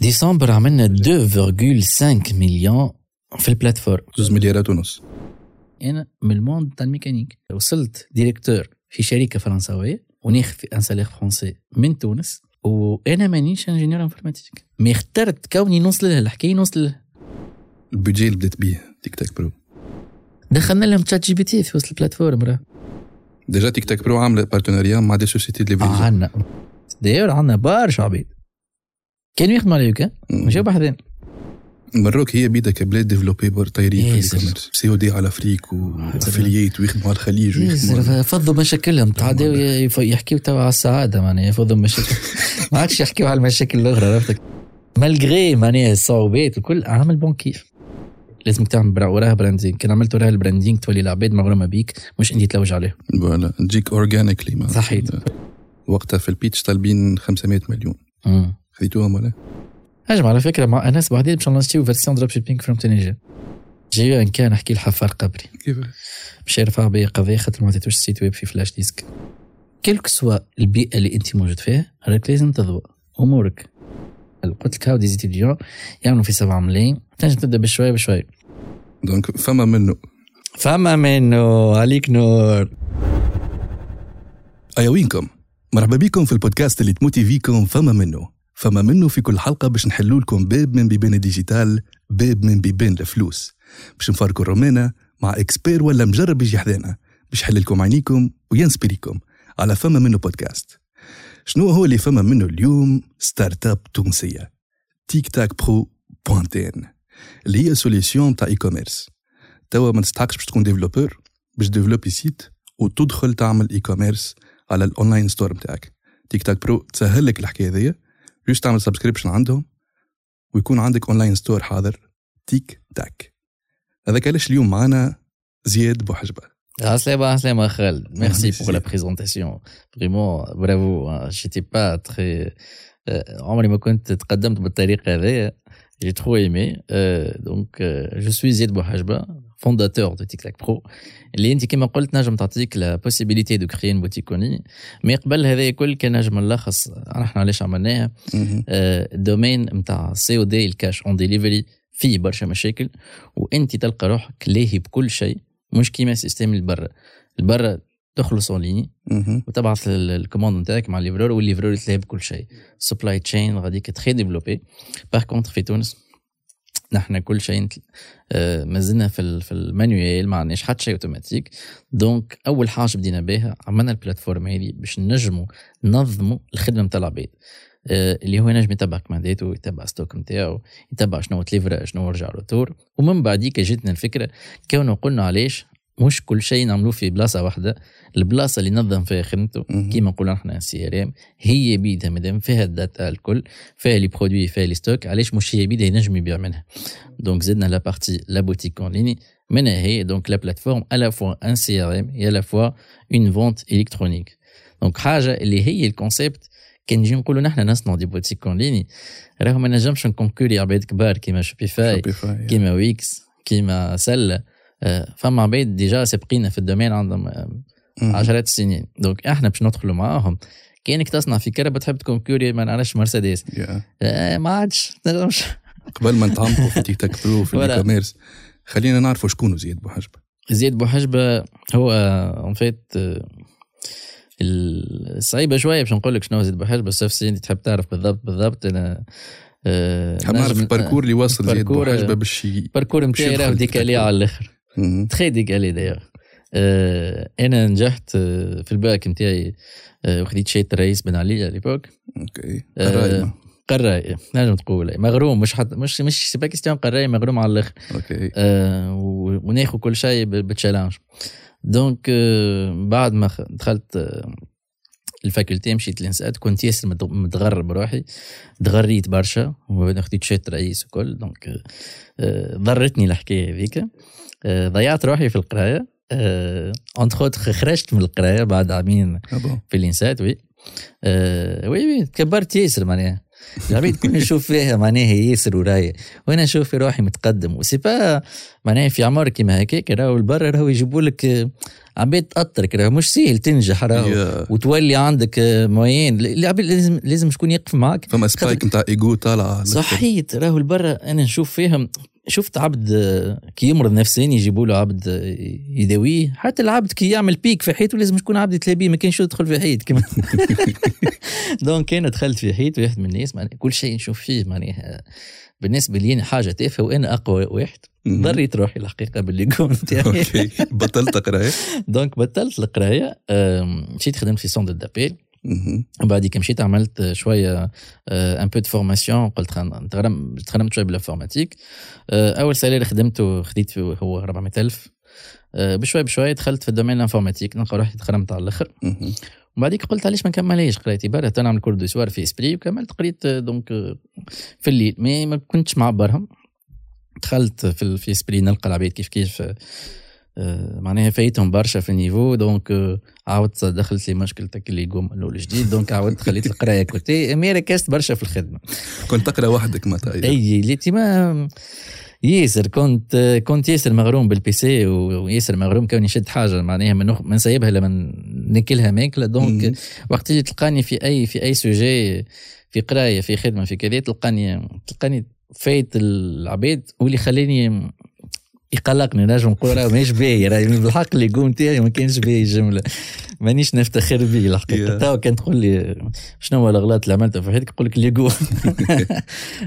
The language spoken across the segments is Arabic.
ديسمبر عملنا 2.5 مليون في ال plateforme زوز مليارات ونص أنا من ال monde تاع الميكانيك وصلت directeur في شركه فرنساويه وناخذ un salaire français من تونس وأنا مانيش ingénieur informatique mais اخترت كوني نوصل لها الحكاية نوصل لها ال budget اللي بدات بيه تيك تاك برو دخلنا لهم تشات جي بي تي في وسط ال plateforme راه déjà تيك تاك برو عامله partenariat مع des sociétés de livraison عندنا داير عندنا برشا عبيد كانوا يخدموا على يوكا ماشي بحذين مروك هي بيدها كبلاد ديفلوبي طايرين في. الاي سي أو دي على أفريك وافلييت ويخدموا على الخليج ويخدموا فضوا مشاكلهم. تعداو يف- يحكيو توا على السعادة معناها يفضوا مشاكل. ما عادش يحكيو على المشاكل الأخرى عرفتك؟ مالغري معناها الصعوبات وكل عامل بون كيف لازمك تعمل برا- وراها براندينغ كان عملت وراها البراندينغ تولي العباد مغرومه بيك مش أنت تلوج عليهم. فوالا تجيك اورجانيكلي صحيح. وقتها في البيتش طالبين 500 مليون. مم. خذيتوهم ولا؟ هجم على فكرة مع اناس بعدين باش نشتيو فيرسيون دروب شيبينغ فروم تونيجيا جاي أن كان نحكي الحفار قبري. كيف؟ باش يرفع بيا قضية خاطر ما عطيتوش السيت ويب في فلاش ديسك كيلك سوا البيئة اللي أنت موجود فيها راك لازم تضوى أمورك. قلت لك هاو دي ستوديون يعملوا في 7 ملايين. تنجم تبدأ بشوية بشوية. Donc فما منه. فما منه. عليك نور. أيوينكم. مرحبا بكم في البودكاست اللي تموتي فيكم فما منه. فما منه في كل حلقة باش نحلوا لكم باب من بيبان ال digital باب من بيبان الفلوس. باش نفرقعوا الرمانة مع expert ولا مجرب يجي حذانا. باش يحل لكم عينيكم وينسبيريكم على فما منه بودكاست. شنو هو اللي فما منه اليوم startup تونسية؟ تيك تاك برو point tn اللي هي solution تاع e-commerce توا ما تستحقش باش تكون en: developer باش développer site وتدخل تعمل e-commerce على ال online store نتاعك تيك تاك برو تسهل لك الحكاية هذيا. juste تعمل subscription عندهم ويكون عندك online store حاضر. تيك تاك. هذاك علاش اليوم معنا زياد بوحجبه عسلامة عسلامة خالد. Merci Merci. pour la présentation vraiment bravo j'étais pas très عمري ما كنت تقدمت بالطريقة هذايا j'ai trop aimé. Euh, donc euh, je suis زياد بوحجبة fondateur de TikTok Pro. اللي انت كما قلت نجم تعطيك une boutique en ligne. mais قبل هذا الكل كان نجم نلخص إحنا علاش عملناها. ال domaine نتاع COD ال cash on delivery فيه برشا مشاكل. وانت تلقى روحك لاهي بكل شيء مش كيما ال système اللي برا البرا تخلص en ligne. وتبعث ال- ال commande نتاعك مع ال livreur وال livreur يتلاهي بكل شيء. supply chain غاديك très développée par contre في تونس نحن كل شيء آه، مازلنا في ال- في ال manuel ما عندناش حتى شيء automatique. donc أول حاجة بدينا بها عملنا ال plateforme هذه باش نجموا ننظموا الخدمة نتاع العباد. آه، اللي هو ينجم يتبع commandet وه يتبع stock نتاعو يتبع شنو تليفرا شنو رجع retour ومن بعديك جاتنا الفكرة كونه قلنا علاش مش كل شيء نعملوه في بلاصة واحدة البلاصة اللي نظم فيها خدمته. كيما نقولوا إحنا CRM هي بيدها مادام فيها ال data الكل فيها les produits فيها les stocks علاش مش هي بيدها ينجم يبيع منها donc زدنا la partie la boutique en ligne منها هي donc la plateforme à la fois un CRM et à la fois une vente électronique donc حاجة اللي هي ال concept كان نجي نقولوا نحن نصنعوا des boutiques en ligne راهو ما نجمش نكونكوري عباد كبار كيما شوبيفاي. كيما ويكس كيما سله فما عباد déjà سابقين في ال domaine عندهم آه،. عشرات السنين donc إحنا باش ندخلوا معاهم كأنك تصنع في كرهبة تحب تكونكوري ما نعرفش مرسيدس. آه، ما عادش تنجمش قبل ما نتعمقوا في تيك تاك برو في Voilà. ال e-commerce خلينا نعرفوا شكون زياد بوحجبه زياد بوحجبه هو en fait الصعيبه شوية باش نقول لك شنو زياد بوحجبه sauf si انت تحب تعرف بالضبط بالضبط أنا آه، حاب نعرف ال parcours اللي وصل زياد ال parcours- بوحجبه باش ال parcours نتاعي راه décalé. على الآخر très décalé d'ailleurs آه، أنا نجحت آه، في الباك نتاعي آه، وخديت شيت الرئيس بن علي على ليبوك. Okay. آه،. قراي نجم تقول مغروم مش حتى مش مش سي با كيستيون قراي مغروم على الآخر. Okay. آه، وناخذ كل شيء ب- بال challenge donc آه، بعد ما دخلت آه، ال faculté مشيت ل INSAT كنت ياسر متغ- متغرب روحي. تغريت برشا وبعدين خديت شيت رئيس وكل. donc آه، آه، ضرتني الحكاية هذيك آه، ضيعت روحي في القراية. entre autres خرجت من القراية بعد عامين آه bon. في ال INSAT oui آه، oui oui تكبرت ياسر معناها. العبيد كل نشوف فيها معناها ياسر ورايا وأنا نشوف في روحي متقدم. و c'est pas معناها في عمر كيما هكاك راهو البر راهو يجيبوا لك آه، عبيد تاثرك راهو مش سهل تنجح راهو. يا. وتولي عندك آه، موين العبيد لازم لازم شكون يقف معك فما سبايك نتاع ايجو طالعه صحيت. راهو البرة أنا نشوف فيهم شفت عبد كي يمرض نفساني يجيبوا له عبد يداويه حتى العبد كي يعمل بيك في حياته لازم يكون عبد يتلابيه ما كانش يدخل في حيط كما دونك أنا دخلت في حيط واحد من الناس معناها كل شيء نشوف فيه معناها بالنسبة لي حاجة تافهة وأنا أقوى واحد. ضريت روحي الحقيقة باللي okay. بطلت قراية؟ donc بطلت القراية مشيت خدمت في centre d'appel مهم. وبعد مشيت عملت شوية un peu de formation قلت تغرمت شوية بال informatique آه، أول salaire خدمته خديت هو 400000 آه، بشوي بشوي دخلت في ال domaine ال informatique نلقى روحي تغرمت على الآخر. وبعديك قلت علاش ما نكملهاش؟ قرايتي برا نعمل cours du soir في إسبري وكملت. قريت donc آه، في الليل. mais ما كنتش معبرهم. دخلت في في إسبري نلقى العباد كيف كيف معناها فايتهم برشا في ال niveau donc آه، عاودت دخلت لي مشكلتك اللي يقوم من الأول جديد donc عاودت خليت القراية côté mais ركزت برشا في الخدمة كنت تقرأ وحدك متى أي ليتي ما ياسر كنت كنت ياسر مغروم بال PC وياسر مغروم كوني نشد حاجة معناها من من سايبها لما ناكلها ماكلة. donc وقت اللي تلقاني في اي في أي sujet في قراية في خدمة في كذا تلقاني تلقاني فايت العباد واللي خليني يقلقني نجم نقول راه ماهيش باهي راهي بالحق اللي يقوم تاعي ما كانش باهي الجمله مانيش نفتخر به الحقيقة. توا كان تقول لي شنو هو الأغلاط اللي عملتها في حياتك نقول لك اللي يقوم.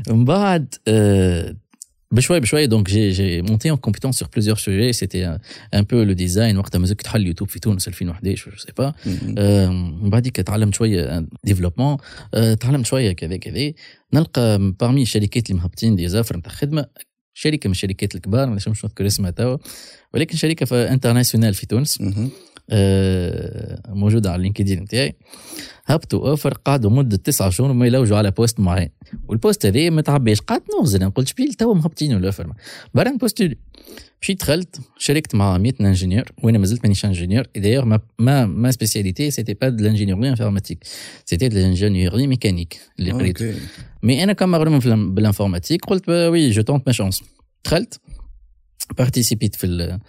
من بعد آه، بشوي بشوي donc j'ai j'ai monté en compétences sur plusieurs sujets c'était un peu le design وقتها مازال كنت حل يوتيوب في تونس 2011 je sais pas. آه، من بعديك تعلمت شوية développement تعلمت شوية كذا كذا. نلقى parmi الشركات اللي مهبطين des offres نتاع خدمة شركة من الشركات الكبار نجمش نذكر اسمها توا. ولكن شركة في internationale في تونس. آه، موجودة على ال LinkedIn نتاعي هبطوا offre قعدوا مدة تسعة شهور وما يلوجوا على poste معين. والبوست هذا ما تعباش قعدت نغزل أنا قلت شبيل توا مهبطين ال offre برا ن postuler مشيت دخلت شاركت مع 100 ingénieurs. وأنا مازلت مانيش ingénieur. D'ailleurs ma ma ma spécialité c'était pas de l'ingénierie informatique c'était de l'ingénierie mécanique اللي قريته OK mais أنا كان مغروم في الم- بال informatique قلت bah oui je tente ma chance دخلت participe يت في ال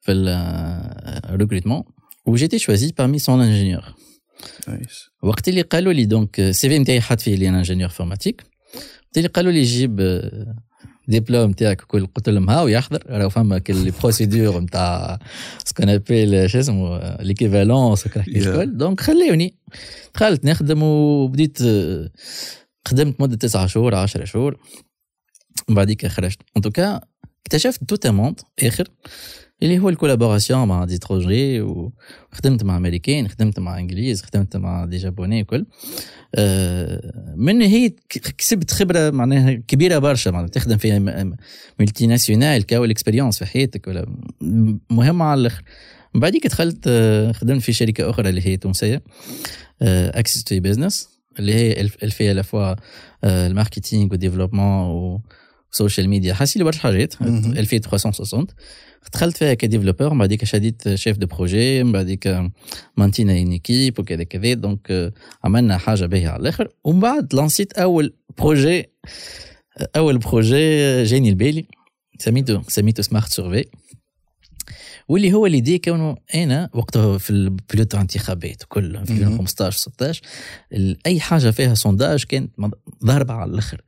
في ال recrutement و j'étais choisi parmi cent ingénieurs نايس وقت اللي قالوا لي donc ال CV نتاعي حط فيه لي أنا ingénieur informatique وقت اللي قالوا لي جيب ديبلوم نتاعك وكل قلت لهم هاو يحضر راهو فما كل les procédures نتاع ce qu'on appelle شو اسمه l'équivalence. الكل donc خليوني. دخلت نخدم وبديت آه، خدمت مدة تسعة شهور 10 شهور. من بعديك خرجت. en tout cas اكتشفت tout un monde آخر. اللي هو ال collaboration مع des étrangers وخدمت مع أمريكان خدمت مع إنجليز خدمت مع des Japonais وكل. آه، من هي كسبت خبرة معناها كبيرة برشا معناها تخدم في multinationale كاو ال expérience في حياتك ولا مهمه على الآخر. من بعديك دخلت آه، خدمت في شركة أخرى اللي هي تونسية Access to Business اللي هي اللي فيها لفوا ال marketing وال développement و social media حاسي لي برشا حاجات. مهم. 2360 دخلت فيها ك développeur من بعديك شديت chef de projet من بعديك monte ينا une équipe وكذا كذا donc عملنا حاجة باهية على الآخر. ومن بعد lance يت أول projet أول projet جاني البالي سميته سميته Smart Survey واللي هو اللي دي كونه أنا وقتها في ال période تاع انتخابات وكل في مهم. 2015 16 ال- أي حاجة فيها sondage كانت ضاربة على الآخر.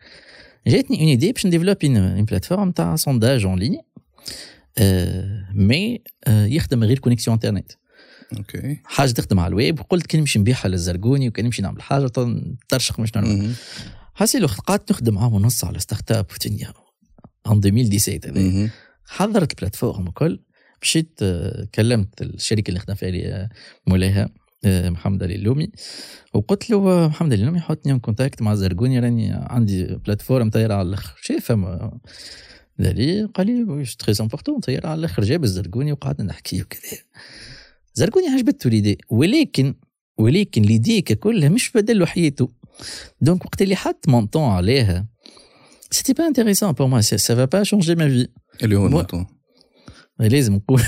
جاتني une idée باش ن développer une plateforme تاع sondage en ligne. mais آه، يخدم غير connexion internet OK. حاجة تخدم على الويب وقلت كان نمشي نبيعها للزرقوني وكان نمشي نعمل حاجة ترشق مش نعمل. مهم. حاسي وقت قعدت نخدم معاهم ونص على startup en 2017 هذا مهم. حضرت ال plateforme وكل مشيت آه، كلمت الشركة اللي خدم فيها آه، مولاها آه، محمد علي اللومي. وقلت له آه، محمد علي اللومي حطني en contact مع زرقوني راني عندي plateforme طايرة على الأخر. شايف فما قال لي قال لي oui très important طايره على الآخر جاب الزرقوني وقعدنا نحكي وكذا. زرقوني عجبته l'idée ولكن ولكن l'idée ككلها مش بدل حياته donc وقت اللي حط montant عليها c'était pas intéressant pour moi ça va pas changer ma vie اللي هو مو- الموضوع لازم نقول.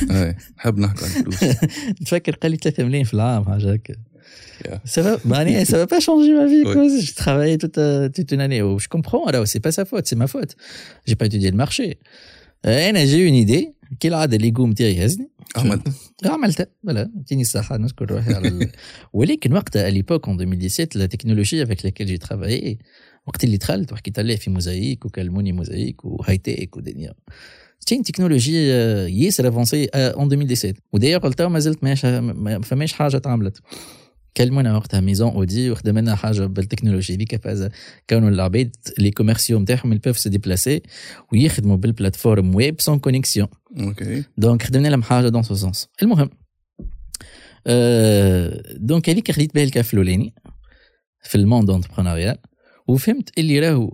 نحب نحكي عن الفلوس. نتفكر قال لي 3 ملايين في العام حاجة هكا. Yeah. Ça va, bah, ça va pas changer ma vie, Ouais. quoi. J'ai travaillé toute, euh, toute une année. Oh, Je comprends, alors c'est pas sa faute, c'est ma faute. J'ai pas étudié le marché. Euh, أنا j'ai une idée كي العاده اللي يقوم تاعي هزني عملت عملتها voilà يعطيني الصحة نشكر روحي على ال... ولكن وقتها à l'époque en 2017 la technologie avec laquelle j'ai travaillé وقت اللي دخلت وحكيت عليه في موزايك وكلموني موزايك و Hi-Tech ودنيا تين تكنولوجي آه، ياسر avancée en 2017 و d'ailleurs قلتها ما زلت ماش ما فماش حاجة تعملت كلمونا وقتها maison Audi وخدمنا حاجة بالتكنولوجي هذيك فاز كانوا العباد les commerciaux نتاعهم ils peuvent se déplacer ويخدموا بال plateforme web sans connexion OK donc خدمنا لهم حاجة dans ce sens المهم آه donc هذيك خديت بها الكاف الاولاني في ال monde entrepreneurial وفهمت اللي راهو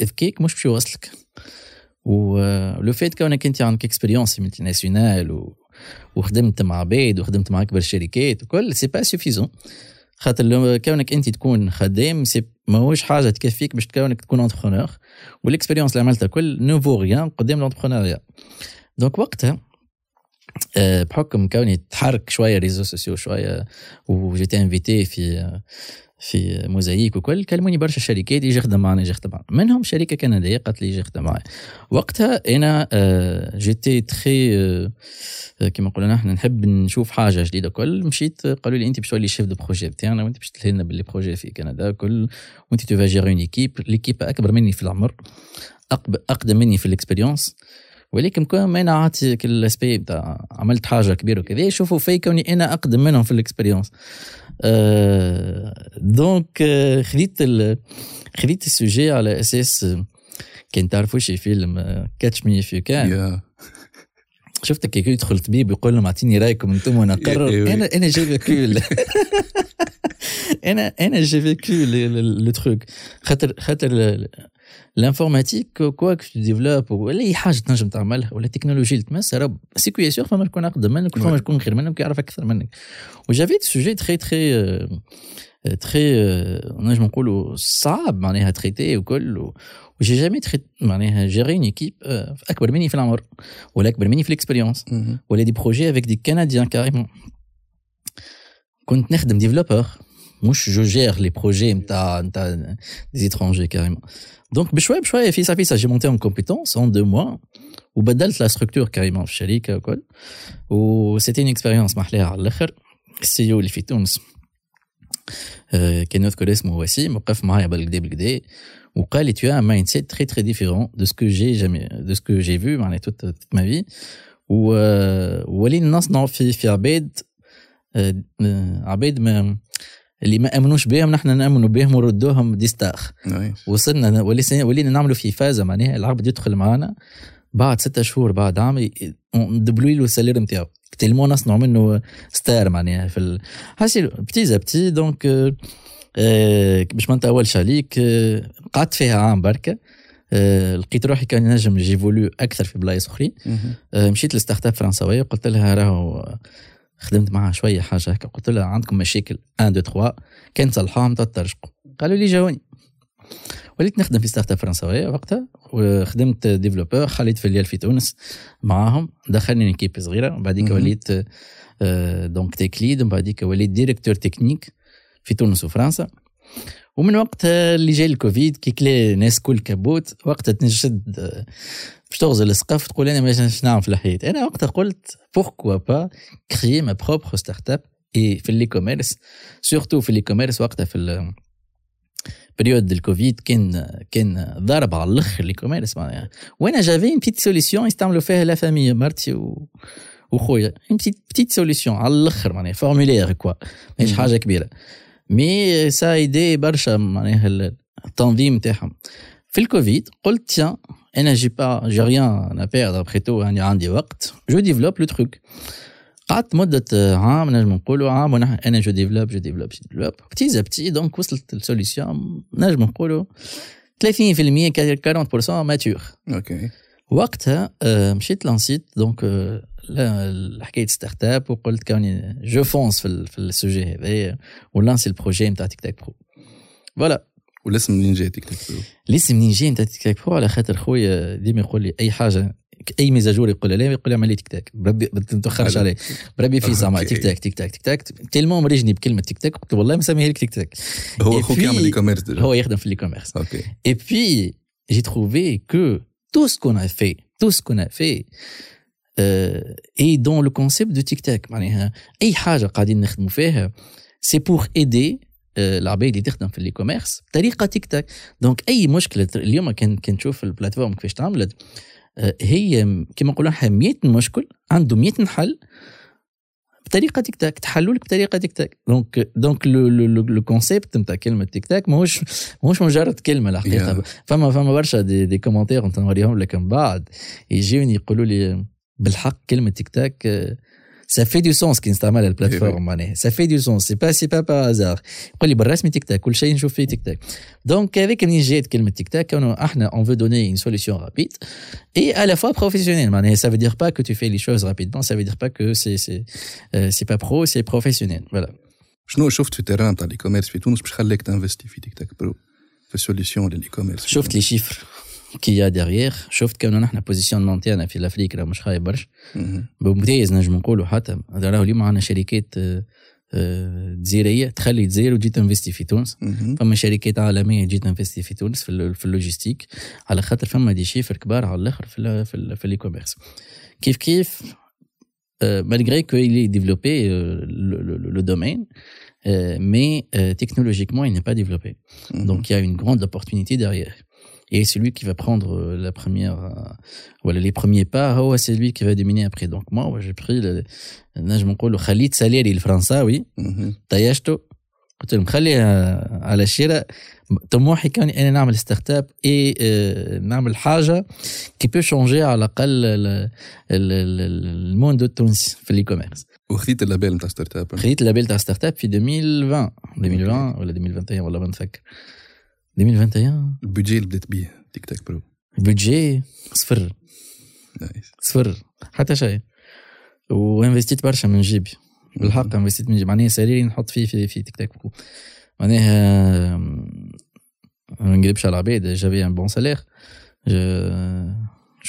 اذكيك مش باش يوصلك و le fait كونك انت عندك expérience multinationale. وخدمت مع عباد وخدمت مع أكبر الشركات وكل c'est pas suffisant خاطر كونك أنت تكون خدام c'est ماهوش حاجة تكفيك باش كونك تكون entrepreneur وال expérience اللي عملتها كل ne vaut rien قدام ال entrepreneuriat donc وقتها آه، بحكم كوني تحرك شوية réseaux sociaux شوية وجيت انفيتي في في موزايك وكل كلموني برشا شركات يجي يخدم معنا يجي يخدم معنا. منهم شركة كندية قالت لي يجي يخدم معي. وقتها أنا آه، جيتي تخي آه، كيما قلنا نحن نحب نشوف حاجة جديدة كل. مشيت قالوا لي أنت باش تولي chef de projet بتاعنا وأنت باش تلهي لنا ب les projets في كندا كل. وأنت tu gères une équipe l'équipe أكبر مني في العمر أقدم مني في ال expérience ولكن كون أنا عاطي ال aspect بتاع عملت حاجة كبيرة وكذا يشوفوا في كوني أنا أقدم منهم في ال expérience donc خديت خديت ال sujet على أساس كان تعرفوا شي film Catch Me If You Can يا شفت كي يدخل طبيب يقول لهم اعطيني رايكم أنتم وأنا إيه. أنا أنا j'ai vécu أنا أنا j'ai vécu le truc خاطر خاطر ال informatique quoi que développe ولا اي حاجة تنجم تعملها ولا التكنولوجيا اللي تمس راه c'est que sûr فما شكون اقدم منك وفما Ouais. شكون خير منك ويعرف أكثر منك و j'avais sujet très très très نجم نقولوا صعب معناها traité وكل و- و j'ai jamais traité معناها géré une équipe اكبر مني في العمر ولا اكبر مني في ال expérience مهم. ولا des projets avec des Canadiens carrément كنت نخدم développeur مش je gère les projets نتاع نتاع des étrangers carrément donc بشويه بشويه ça fait ça j'ai monté en compétence en deux mois وبدلت la structure carrément في الشركة وكل و c'était une expérience محلاها على الآخر ال CEO اللي في تونس آه، كان يذكر اسمه وسيم وقف معايا بالكدا بالكدا وقال لي tu as un mindset très très différent de ce que j'ai jamais de ce que j'ai vu معناها toute, toute ma vie. و ولينا نصنعوا في في عباد آه، آه، عباد ما اللي ما آمنوش بهم نحن نامنوا بهم وردوهم ديستاخ. وصلنا ولينا نعملوا في فازة معناها العبد يدخل معنا بعد ستة شهور بعد عام ندبلوا له السالير نتاعو. tellement نصنعوا منه star معناها في ال... حاسي petit à petit donc آه، باش ما نطولش عليك آه، قعدت فيها عام بركة. آه، لقيت روحي كان نجم j'évolue أكثر في بلايص أخرين. آه، مشيت ل startup فرنساوية قلت لها راهو خدمت معها شوية حاجة هكا. قلت لها عندكم مشاكل 1 2 3 كان تصلحوهم ترشقوا قالوا لي جاوني. وليت نخدم في startup فرنساوية وقتها وخدمت développeur خليت filiale في تونس معاهم. دخلني équipe صغيرة. ومن بعديك مهم. وليت donc tech lead ومن بعديك وليت directeur technique في تونس وفرنسا. ومن وقتها اللي جاي الكوفيد qui كلا ناس كل كبوت وقتها تنشد آه، باش تغزل السقف تقول أنا ما نعمل في الحياة. أنا وقتها قلت pourquoi pas créer ma propre startup et في ال e-commerce surtout في ال e-commerce وقتها في période الكوفيد كان كان ضارب على الأخر ال e-commerce معناها. وأنا j'avais une petite solution يستعملوا فيها la famille مرتي و وخويا. une petite solution على الأخر معناها formulaire quoi ماهيش. حاجة كبيرة. mais ça aidait برشا معناها ال- التنظيم تاعهم. في الكوفيد قلت tiens أنا j'ai pas j'ai rien à perdre après tout يعني عندي وقت je développe le truc قعدت مدة عام نجم نقولوا عام ونحن أنا je développe je développe je développe petit à petit donc وصلت ال solution نجم نقولوا 30% 40% mature OK وقتها آه، مشيت لانسيت donc آه، لا- حكايه startup وقلت كوني je fonce في ال- في ال sujet هذايا و lancé ال projet نتاع TikTak Pro voilà والاسم منين جاي TikTak Pro؟ الاسم منين جاي نتاع TikTak Pro على خاطر خويا ديما يقول لي أي حاجة أي mise à jour يقول لا يقول لي اعمل لي تيك تاك بربي ما حلو. عليه بربي في زعما. TikTak TikTak TikTak tellement مريجني بكلمة تيك تاك قلت له والله مسميها لك تيك تاك هو أخوك يعمل e-commerce هو يخدم في ال e-commerce OK que tout ce qu'on a fait, tout ce qu'on a fait, euh, est dans le concept de TikTak. معناها أي حاجة قاعدين نخدموا فيها pour aider euh, العباد اللي تخدم في ال e-commerce بطريقه TikTak donc أي مشكلة اليوم كان كان تشوف ال plateforme كيفاش تعملت آه، هي كما نقولوا إحنا 100 مشكل عنده 100 حل بطريقة تيك توك تحلوا لك بطريقة TikTak donc donc le le le concept نتاع كلمة تيك توك ماهوش ماهوش مجرد كلمة الحقيقة. Yeah. فما فما برشا des, des commentaires نوريهم لك من بعد يجيوني يقولوا لي بالحق كلمة TikTak ça fait du sens quand نستعملها ال plateforme معناها ça fait du sens c'est pas c'est pas par hasard يقول لي بالرسمي تيك توك كل شيء نشوف فيه TikTak donc هذيك منين جات كلمه تيك توك كانوا إحنا on veut donner une solution rapide et à la fois professionnelle معناها ça veut dire pas que tu fais les choses rapidement. Ça veut dire pas que c'est c'est euh, c'est pas pro c'est professionnel. Voilà. شنو شفت في ال terrain تاع ال e-commerce في تونس باش خلاك تنفستي في TikTak Pro في ال solution لل e-commerce شفت les chiffres qu'il y a derrière شفت كانوا نحن position تاعنا في ال Afrique راه مش خايب برشا مهم. بممتاز نجم نقولوا حتى راهو اليوم عندنا شركات جزيريه تخلي الجزائر وتجي تنفستي في تونس. فما شركات عالميه تجي تنفستي في تونس في, في ال logistique على خاطر فما دي شيفر كبار على الآخر في ال في, ال في الاي كوميرس كيف كيف malgré qu'il est développé euh, le, le, le domaine, euh, mais euh, technologiquement, il n'est pas développé. مهم. Donc, il y a une grande opportunité derrière. Et celui qui va prendre euh, la première, euh, voilà, les premiers pas, oh, c'est lui qui va dominer après. Donc, moi, ouais, j'ai pris le, نجم نقولوا خليت ساليري الفرنساوي مهم. طيشته قلت لهم خليها على الشراء طموحي كان اني نعمل startup et آه، نعمل حاجة qui peut changer على الاقل ال- ال- ال- ال monde التونسي في ال e-commerce وخذيت ال label نتاع startup خديت ال label تاع ستارت اب في 2020 2020 ولا 2021 والله ما نتفكر 2021 ال budget اللي بديت بيه TikTak Pro budget صفر nice صفر حتى شيء وانفستيت برشا من جيبي بالحق انفستيت من جيبي معناها salaire ي نحط فيه في, في تيك توك معناها ما نقلبش على العباد j'avais un bon salaire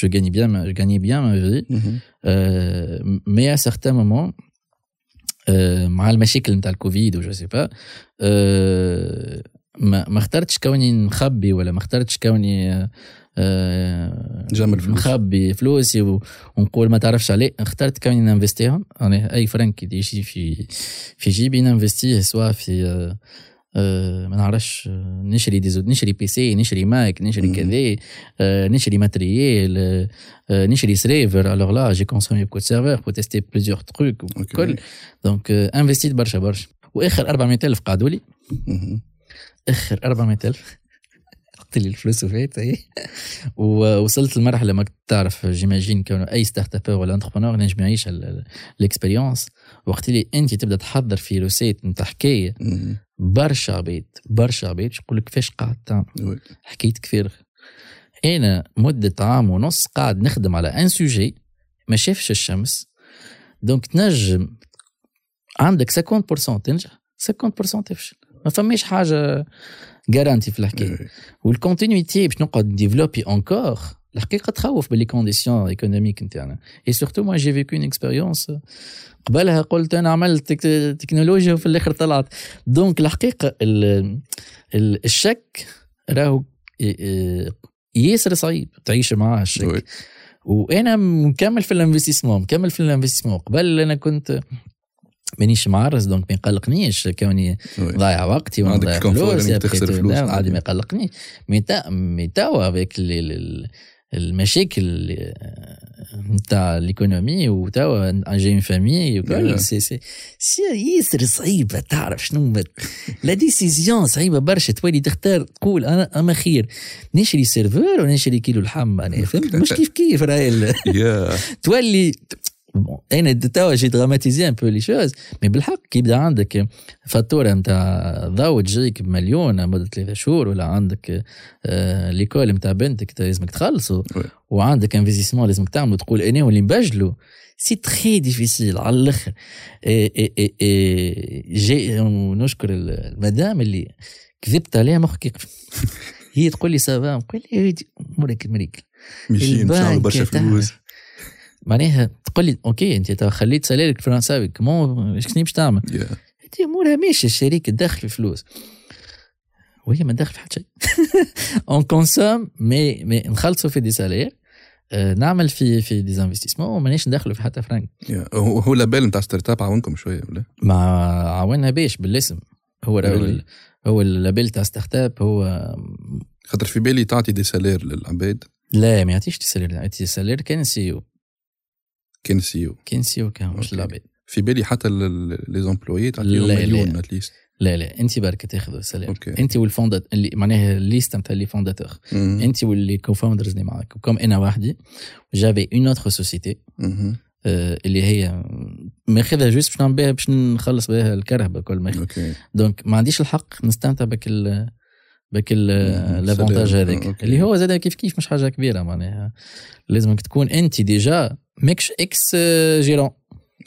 je gagnais bien ma, je gagnais bien ma vie مهم. euh, mais à certains moments euh, مع المشاكل نتاع الكوفيد و je sais pas euh, ما ما اخترتش كوني نخبي ولا ما اخترتش كوني آه، جمل فلوس. نخبي فلوسي و- ونقول ما تعرفش عليه. اخترت كوني ننفستيهم أنا أي فرنك اللي يجي في في جيبي ننفستيه سواء في آه، آه، ما نعرفش آه، نشري des euh نشري PC نشري Mac نشري. كذا آه، نشري matériel آه، آه، نشري serveur. alors là j'ai consommé beaucoup serveurs pour tester plusieurs trucs وكل donc انفستيت برشا برشا. وآخر 400 ألف قعدوا لي. آخر 400 ألف. قلت لي الفلوس وفات اي ووصلت لمرحلة ما كنت تعرف j'imagine كون أي startup ولا entrepreneur نجم يعيش ال expérience وقت اللي أنت تبدأ تحضر في recette نتاع حكاية. برشا عبيد برشا عبيد يقول لك كيفاش قاعد تعمل. حكيت كثير. أنا مدة عام ونص قاعد نخدم على un sujet ما شافش الشمس. donc تنجم عندك 50% تنجح 50% تفشل. ما فماش حاجة garantie في الحكاية. وال continuité باش نقعد développer encore الحقيقة تخوف بال les conditions économiques نتاعنا. et surtout moi j'ai vécu une expérience قبلها قلت أنا عملت تك- تكنولوجيا وفي الآخر طلعت. donc الحقيقة ال- ال- الشك راهو ياسر صعيب. تعيش معاه الشك. وأنا مكمل في ال investissement مكمل في ال investissement. قبل أنا كنت مانيش معرس donc ما يقلقنيش. كوني. ضايع وقتي وأنا ضايع إنك تخسر فلوس. عادي. ما يقلقني mais تا mais توا avec المشاكل نتاع l'économie وتوا j'ai famille. وكل سي سي سي ياسر صعيبة تعرف شنو la décision صعيبة برشا. تولي تختار تقول أنا اما خير نشري serveur ولا نشري كيلو لحم أنا فهمت؟ مش كيف كيف راهي تولي أنا توا j'ai dramatisé un peu les choses mais بالحق كي يبدا عندك فاتورة نتاع ضوء تجيك بمليون مدة ثلاثة شهور ولا عندك آه l'école نتاع بنتك لازمك تخلصوا oui. وعندك investissement لازمك تعملوا تقول أنا واللي نبجلوا c'est très difficile على الأخر. جي ونشكر المدام اللي كذبت عليها مخك هي تقول لي ça va نقول ودي أمورك مريكل ماشيين باش نعملوا برشا البنك فلوس. معناها تقول لي OK أنت خليت salaire ك فرنساوي كمون شنو باش تعمل؟ أنت أمورها ماشي الشريك تدخل فلوس وهي ما تدخل في حتى شيء on consomme mais mais نخلصوا في des salaires آه، نعمل في في des investissements ومانيش ندخلوا في حتى فرنك yeah. هو label نتاع startup عاونكم شوية ولا؟ مع عاونها باش بالاسم هو Really? هو ال label تاع startup هو خاطر في بالي تعطي des salaires للعباد لا ما يعطيش des salaires يعطي salaire كان CEO CEO كان مش OK. العباد في بالي حتى les employés تعطيهم مليون. at least لا لا. انت برك تاخذ salaire OK. انت وال fondat- اللي معناها ال liste نتاع les fondateurs. انت واللي cofounders اللي معاك. و comme أنا وحدي j'avais une autre société مهم. اللي هي ماخذها juste باش نعمل بها باش نخلص بها الكرهبة كل ما OK. donc ما عنديش الحق نستمتع بك ال بك مم، l'avantage سلام. هذاك. OK. اللي هو زاد كيف كيف مش حاجة كبيرة معناها. لازمك تكون انت déjà ماكش ex-gérant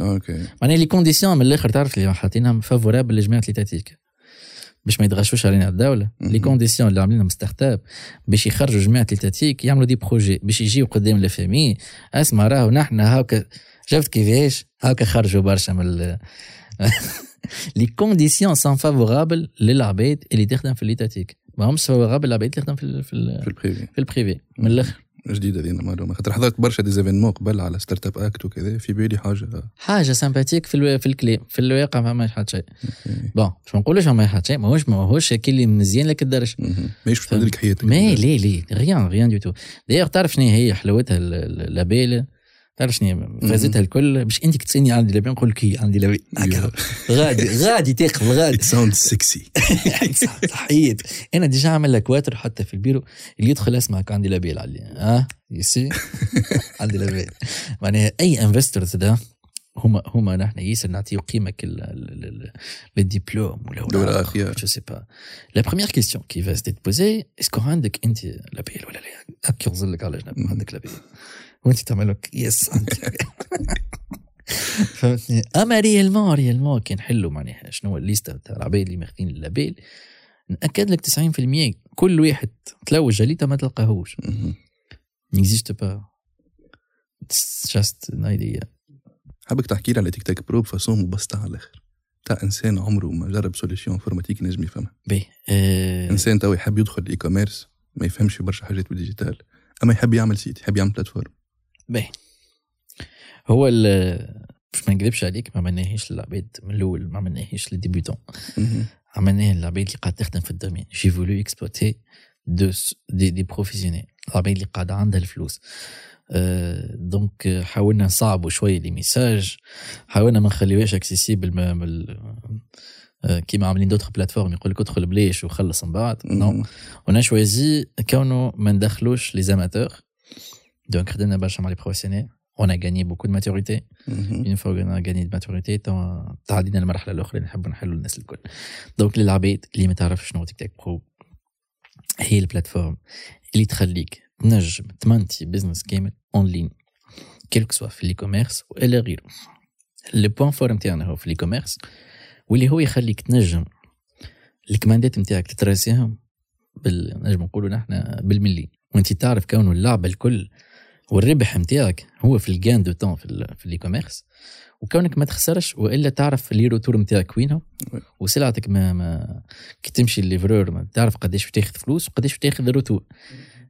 OK. معناها les conditions من الآخر تعرف اللي حاطينهم favorables لجماعه l'étatique باش ما يتغشوش علينا الدولة. les conditions اللي عاملينهم startup باش يخرجوا جماعة l'étatique يعملوا des projets باش يجيو قدام la famille أسمع راهو نحن هاكا شفت كيفاش؟ هاكا خرجوا برشا من ال- les conditions sont favorables للعباد اللي تخدم في ال l'étatique ما همش favorables للعباد اللي تخدم في ال- في, ال- في ال privé في ال privé من الآخر. جديدة دينا معلومه خاطر حضرت برشا des événements قبل على Startup Act وكذا في بالي حاجة. حاجة sympathique في ألو... في الكليم في الواقع ما فماش حتى شيء. bon باش ما نقولوش ما حتى شيء ماهوش ماهوش اللي مزيان لك الدرج. ماهيش باش تبدل لك حياتك. mais لي لي rien rien du tout d'ailleurs تعرف شنو هي حلاوتها label تعرف شنو فازتها الكل. باش انت تسالني عندي لابيل نقول لك عندي هكا غادي غادي تاخذ غادي. ساوند سكسي صحيت. أنا ديجا عامل لك واتر حتى في البيرو. اللي يدخل أسمعك عندي لابيل علي. ها؟ يسي عندي لابيل معناها أي انفسترز ده هما هما نحن ياسر نعطيو قيمه كل للدبلوم ولا يا. جو سي با لا بروميير كيستيون كي فاز تبوزي اسكو عندك أنت لابيل ولا لا؟ هكا لك على جنب. عندك لابيل وانت تعمل لك yes عندي فهمتني؟ أما réellement réellement كي نحلوا معناها. شنو هو الليستة تاع العباد اللي ماخذين ال label نأكد لك 90% كل واحد تلوج جليته ما تلقاهوش. n'existe pas just an idea حابك تحكي لي على Tiktakpro ب façon مبسطة على الآخر. تاع إنسان عمره ما جرب solution informatique نجم يفهمها. ben آه، إنسان تو يحب يدخل ال e-commerce ما يفهمش برشا حاجات بال digital. أما يحب يعمل site يحب يعمل plateforme ben هو ال- باش ما نكذبش عليك ما عملناهيش للعباد من الأول ما عملناهيش لل débutants مهم. عملناه للعباد اللي قاعد تخدم في ال domaine. j'ai voulu exploiter de des, des professionnels العباد اللي قاعدة عندها الفلوس. آه، donc حاولنا نصعبوا شوية les messages حاولنا ما نخليوهاش accessible آه، كيما عاملين d'autres plateformes يقول لك ادخل بليش وخلص من بعد. نو a choisi كونه ما ندخلوش les amateurs donc خدمنا برشا مع les professionnels on a gagné beaucoup de maturité. مهم. une fois qu'on a gagné de maturité تعدينا المرحله الاخرى اللي نحبوا نحلوا الناس الكل donc للعباد اللي ما تعرفش شنو Tiktakpro هي ال plateforme اللي تخليك تنجم تمنتي business كامل en ligne quel que soit في ال e-commerce ولا غيره le point fort نتاعنا هو في ال e-commerce واللي هو يخليك تنجم الكماندات نتاعك تتراسيهم بال نجم نقولوا نحن بالملي وانت تعرف كونه اللعبه الكل والربح نتاعك هو في الجان دو تون في في ال e-commerce وكونك ما تخسرش وإلا تعرف les retours نتاعك وينهم. oui. وسلعتك ما, ما كي تمشي ال livreur ما تعرف قداش تاخذ فلوس وقداش تاخذ ال retour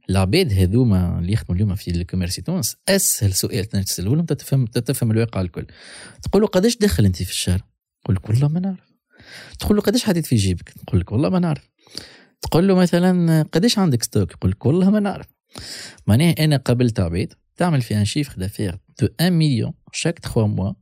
العباد هذوما اللي يخدموا اليوم في ال commerce تونس أسهل سؤال تساله لهم تفهم تفهم الواقع الكل. تقول له قداش دخل أنت في الشهر؟ يقول لك والله ما نعرف. تقول له قداش حطيت في جيبك؟ يقول لك والله ما نعرف. تقول له مثلا قداش عندك stock؟ يقول لك والله ما نعرف. معناها أنا قابلت عباد تعمل في un chiffre d'affaires de 1 مليون chaque 3 mois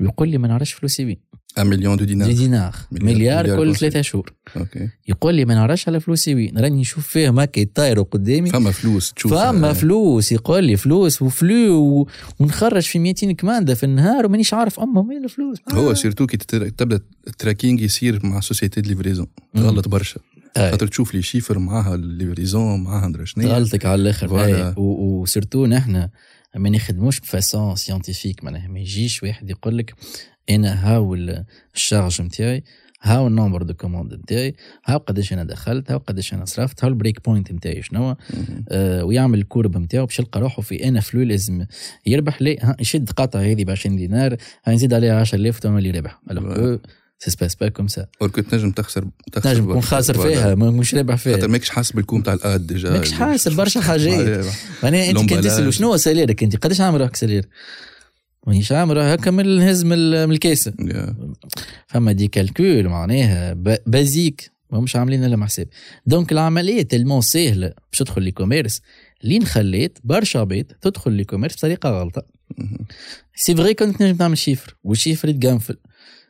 ويقول لي ما نعرفش فلوسي وين 1 مليون de des دينار. دينار مليار- كل. ثلاثة شهور. OK يقول لي ما نعرفش على فلوسي وين راني نشوف فيهم هكا يطايروا قدامي. فما فلوس تشوف. فما آه، فلوس. يقول لي فلوس و flou و... ونخرج في 200 commande في النهار ومانيش عارف امهم وين الفلوس. هو آه. surtout كي تبدأ ال tracking يصير مع société de livraison تغلط برشا. خاطر تشوف لي chiffre معاها ال livraison معاها ندري شنو. غلطك على الآخر. و- و surtout نحن ما نخدموش ب façon scientifique معناها ما يجيش واحد يقول لك أنا هاو ال- charge نتاعي هاو ال nombre de commandes نتاعي هاو قداش أنا دخلت هاو قداش أنا صرفت هاو ال break point نتاعي شنو. آه ويعمل الكورب نتاعو باش يلقى روحه في أنا فلو لازم يربح لي يشد قطعه هذه ب 20 دينار ها يزيد عليها 10000 تو اللي ربح. سي سباس با كوم سا كنت نجم تخسر تخسر نجم تكون خاسر. فيها مش رابح خاطر فيها ماكش حاسب الكوم تاع الاد ديجا ماكش حاسب برشا حاجات معناها انت كنت. تسال شنو هو ساليرك انت قداش عامل روحك سالير مانيش عامل هكا من الهز من ال- من الكاسه. فما دي كالكول معناها basiques ما مش عاملين لهم حساب donc العملية tellement سهله باش تدخل l'e-commerce لين خليت برشا عباد تدخل l'e-commerce بطريقه غلطه. c'est vrai كنت نجم تعمل chiffre وال chiffre يتقنفل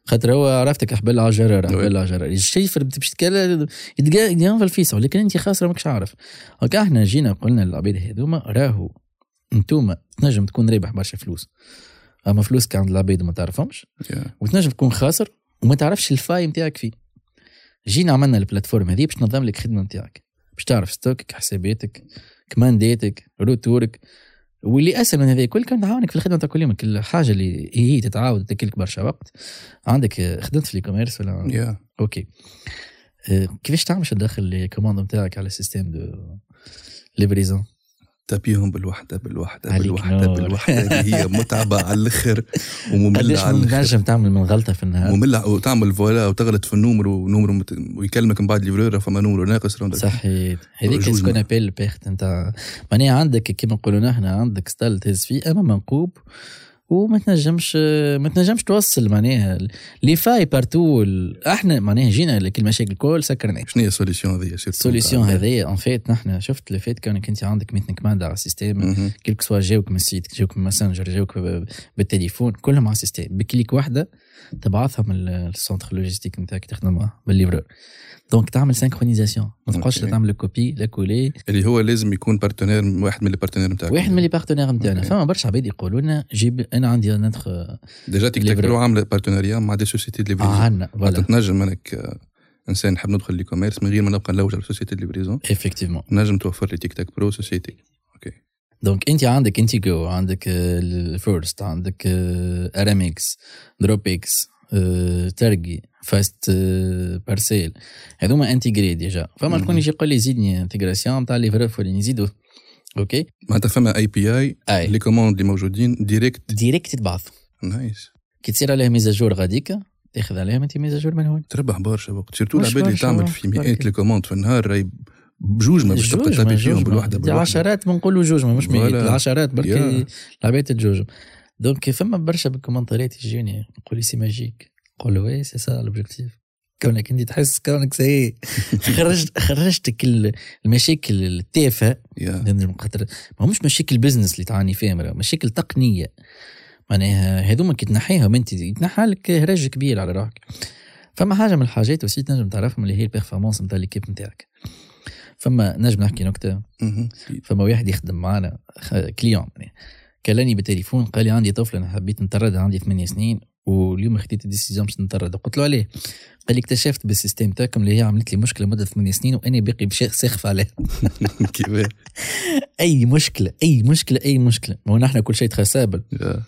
خاطر هو عرفتك حبل على جرار حبل على جرار ال chiffre باش تتكلم يتقنفل فيسع ولكن أنت خاسرة ماكش عارف. هكا إحنا جينا قلنا للعباد هذوما راهو أنتوما تنجم تكون رابح برشا فلوس. أما فلوسك عند العباد ما تعرفهمش. يا. وتنجم تكون خاسر وما تعرفش ال faille نتاعك فيه. جينا عملنا ال plateforme هذه باش تنظم لك الخدمه نتاعك. باش تعرف stock ك حساباتك كمانداتك retour ك. واللي اسهل من هذا الكل كان تعاونك في الخدمة تاع كل يوم كل حاجة اللي هي تتعاود تاكلك برشا وقت. عندك آه، خدمت في الاي ولا؟ يا. OK. آه، كيفاش تعمل باش تدخل ال commande نتاعك على ال système de livraison تبيهم بالوحده بالوحده بالوحده نور. بالوحده اللي هي متعبة على الآخر ومملة على الآخر تنجم تعمل من غلطة في النهار. مملة وتعمل فوالا وتغلط في النمر ونمر مت... ويكلمك من بعد ليفرور فما نمر ناقص. صحيح. هذيك سكون. ابيل بيرت انت معناها عندك كيما نقولوا نحن عندك ستايل تهز فيه اما منقوب. وما تنجمش ما تنجمش توصل معناها لي فاي بارتو إحنا معناها جينا لك المشاكل الكل سكرنا. شنو هي السوليسيون هذه سيرتو السوليسيون هذايا ان فيت نحن شفت اللي فات كونك انت عندك ميتنج كماند على السيستم. quel que soit جاوك من ال site جاوك من ال Messenger جاوك بالتليفون كلهم على ال système ب clic واحدة تبعثها من ال- centre logistique نتاعك تخدم معاه بال livreur donc تعمل synchronisation ما تبقاش. تعمل copier-coller اللي هو لازم يكون partenaire واحد من ال partenaires نتاعك. واحد من les partenaires نتاعنا. فما برشا عباد يقولوا لنا جيب أنا عندي نتخ déjà Tiktak عامله partenariat مع des sociétés de آه livraison عندنا معناتها voilà تنجم انك آه، إنسان نحب ندخل l'e-commerce من غير ما نبقى نلوج على société de livraison effectivement. نجم توفر لي Tiktak Pro société. دونك انت عندك انتيجو عندك الفيرست عندك ار ام إكس دروب إكس ترقي فاست بارسيل هذوما انتيجري ديجا. فما شكون. يجي يقول لي زيدني انتجراسيون تاع ليفرور فولين يزيدوا أوكي معناتها فما اي بي أي. لي كوموند اللي موجودين ديريكت ديريكت تبعث. نايس كي تصير عليها ميزاجور غاديك تاخذ عليها انت ميزاجور من هون تربح برشا وقت. سيرتو العباد اللي تعمل في مئات. لي كوموند في النهار راهي بجوج ما باش تبقى جوج فيهم. بالوحدة بالوحدة. عشرات بنقولوا جوج مش مئات. العشرات. بركي العباد الجوج دونك فما برشا بالكومنتارات يجوني. يقول لي سي ماجيك. نقول له وي سي سا لوبجيكتيف كونك انت تحس كونك سي خرجت خرجتك ال- المشاكل التافهة خاطر ما همش مشاكل بزنس اللي تعاني فيها مرة مشاكل تقنية. معناها هذوما كي تنحيهم انت يتنحى لك هرج كبير على روحك. فما حاجة من الحاجات وسي تنجم تعرفهم اللي هي ال performance نتاع l'équipe نتاعك. فما نجم نحكي نكتة. فما واحد يخدم معنا client يعني كلاني بالتليفون قال لي عندي طفل أنا حبيت نطرد عندي ثمانية سنين. واليوم خديت ال décision باش نطرد. قلت له عليه قال لي اكتشفت بال système تاعكم اللي هي عملت لي مشكلة مدة ثمانية سنين وأنا باقي بشيء ساخف عليها. أي مشكلة أي مشكلة أي مشكلة. ما هو نحن كل شيء تخسابل. يا.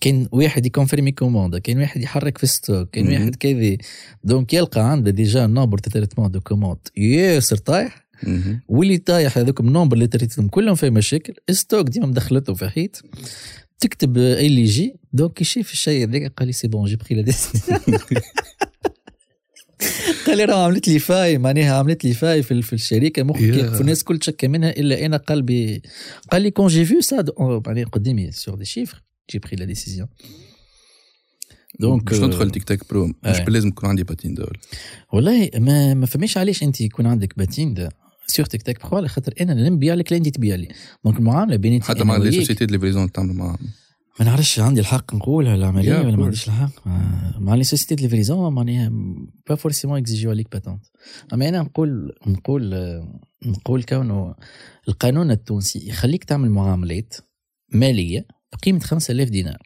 كاين واحد يكونفيرمي كوموند كاين واحد يحرك في ستوك كاين مهم. واحد كذا دونك يلقى عنده ديجا نومبر تاع تريتمون دو كوموند ياسر طايح. واللي طايح هذوك النومبر اللي تريتهم كلهم في مشاكل. ستوك ديما مدخلته في حيط. تكتب اي اللي يجي دونك يشوف الشيء هذاك قال لي سي بون جي بخي لا قال لي راه عملت لي فاي معناها عملت لي فاي في, في الشركة مخك يا. يقف الناس كل تشكى منها الا أنا قلبي قال لي quand j'ai vu ça معناها قدامي sur des chiffres j'ai pris la décision donc باش ندخل Tiktak Pro مش. لازم يكون عندي patente دول. والله ما ما فهميش علاش انت يكون عندك patente sur Tiktak Pro على خاطر أنا نبيع لك اللي انت تبيع لي. donc المعاملة بين حتى مع les sociétés de livraison تعمل معاهم ما نعرفش عندي الحق نقولها العملية Yeah, ولا ما. عنديش الحق. ما- مع les sociétés de livraison معناها pas forcément exigé عليك patente أما أنا نقول نقول نقول كونه القانون التونسي يخليك تعمل معاملات مالية بقيمة 5000 دينار.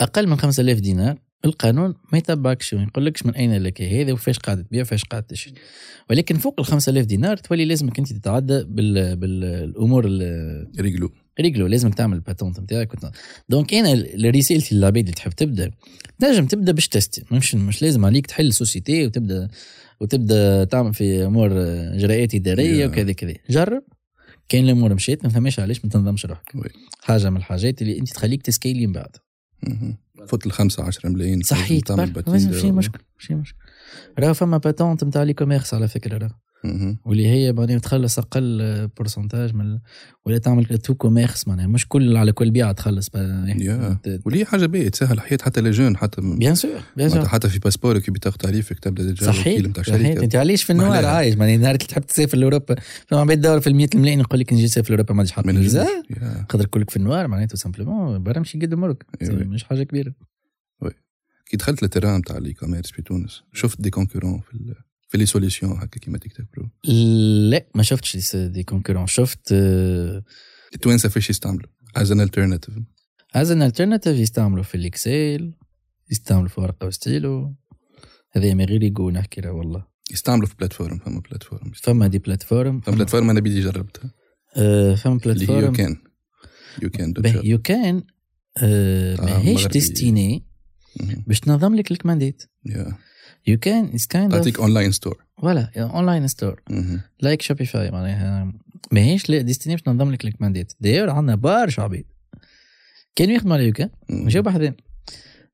أقل من 5000 دينار القانون ما يتبعكش وما يقولكش من أين لك هذا وفاش قاعد تبيع وفاش قاعد تشري. ولكن فوق ال 5000 دينار تولي لازمك أنت تتعدى بال... بالأمور ال- réglo réglo لازمك تعمل ال patente نتاعك donc أنا رسالتي للعباد اللي تحب تبدأ تنجم تبدأ باش تستي مش مش لازم عليك تحل société وتبدا وتبدأ تعمل في أمور إجراءات إدارية Yeah. وكذا كذا جرب كاين الأمور مشيت ما فماش علاش ما تنظمش روحك. حاجة من الحاجات اللي أنت تخليك تسكيلي من بعد. فوت الخمسة 10 ملايين صحيت patente مش مشكل مش مشكل راه فما patente نتاع l'e-commerce على فكرة راه. واللي هي معناها تخلص أقل pourcentage من ولا تعمل tout commerce معناها. مش كل على كل بيعه تخلص. واللي حاجة باهيه تسهل حياة حتى لي حتى bien sûr bien sûr حتى في passeport ك تاخذ تعريفك تبدا déjà صحيح صحيح. أنت علاش في ال noir. عايش. معناها نهار اللي تحب تسافر لأوروبا. فما عباد تدور في ال 100 ملايين يقول لك نجي نسافر لأوروبا ما ما فيزا. قدر كلك في ال noir معناته simplement برا مشي قد وي. مش حاجة كبيرة. كي دخلت لل terrain تاع ال e-commerce في تونس شفت des concurrents في. في les solutions هكا كيما تيك تاك برو لا ما شفتش des concurrents شفت التوانسه فاش يستعملوا as an alternative as an alternative يستعملوا في ال Excel يستعملوا في ورقه وستيلو هذا ما غير يقول نحكي راه والله يستعملوا في plateforme فما plateforme فما des plateformes فما plateforme أنا بيدي جربتها فما اللي هي يو plateforme كان YouCan. YouCan ماهيش. destinée. باش تنظم لك الكماندات يا YouCan is kind تعطيك online store voilà online store. like Shopify معناها. ماهيش destinée باش تنظم لك الكماندات. داير عندنا برشا عباد كانوا يخدموا على YouCan مهم. مشاو بحذين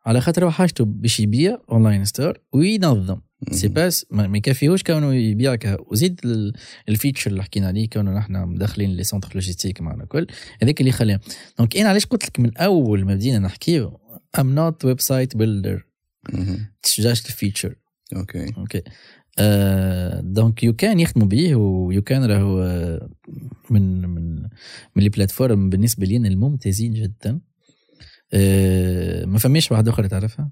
على خاطر هو حاجته باش يبيع online store وينظم. سي. باس ما يكفيهوش كونه يبيع وزيد ال- ال feature اللي حكينا عليه كونه نحن مدخلين les centres logistiques معنا الكل هذاك اللي خلاه. donc أنا علاش قلت لك من أول ما بدينا نحكيو I'm not website builder. تشجعش ال feature. OK. OK. آه donc YouCan يخدموا به و YouCan راهو آه، من من من les plateformes بالنسبة لينا الممتازين جدا. آه ما فماش واحدة أخرى تعرفها؟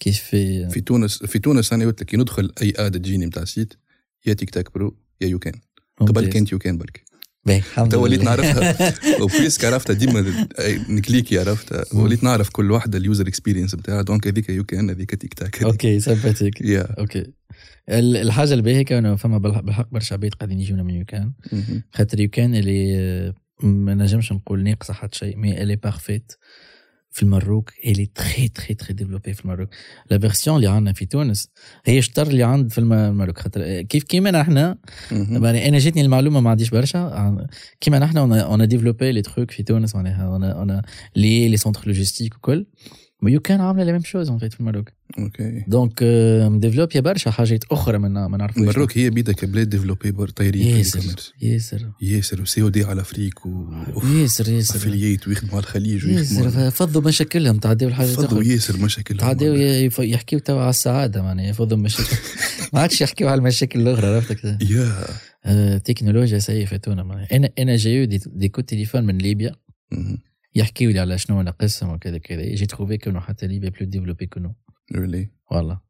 كيف؟ في في تونس في تونس أنا قلت لك ندخل أي ad تجيني نتاع site يا تيك تاك برو يا YouCan قبل. كنت YouCan برك. تو وليت. نعرفها. وبليسك عرفتها ديما نكليكي عرفتها. وليت نعرف كل واحدة ال user experience بتاعها. donc هذيك YouCan هذيك تيك تاك. OK sympathique يا OK. ال- الحاجة الباهيه كانوا فما بالح- بالحق برشا عباد قاعدين يجونا من YouCan مهم. خاطر YouCan اللي آه، ما نجمش نقول ناقصة حتى شيء mais elle est parfaite في المروك elle est très très très développée في المروك. la version اللي عندنا في تونس هي شطر اللي عند في الم- المروك. خاطر كيف كيما نحن أنا جاتني المعلومة ما عنديش برشا. كيما نحن on développe les trucs في تونس معناها on les les centres logistiques وكل. YouCan عاملة la même chose في المروك OK donc مديفلوبيا برشا حاجات أخرى ما ما نعرفوش المروك هي بيدها كبلاد développée في ياسر ياسر ياسر و COD على Afrique و ياسر ياسر affiliate ويخدموا على الخليج ياسر فضوا مشاكلهم تعديو الحاجات فضوا ياسر مشاكل تعديو ي- يحكيو توا على السعاده معناها يفضوا مشاكل ما عادش يحكيو على المشاكل الاخرى عرفتك يا تكنولوجيا سيئه فاتونا معناها أنا أنا j'ai eu des, coups de téléphone من ليبيا مهم. يحكيو لي على شنو ناقصهم وكذا كذا. j'ai trouvé كونو حتى ليبيا plus développée كونو. really والله.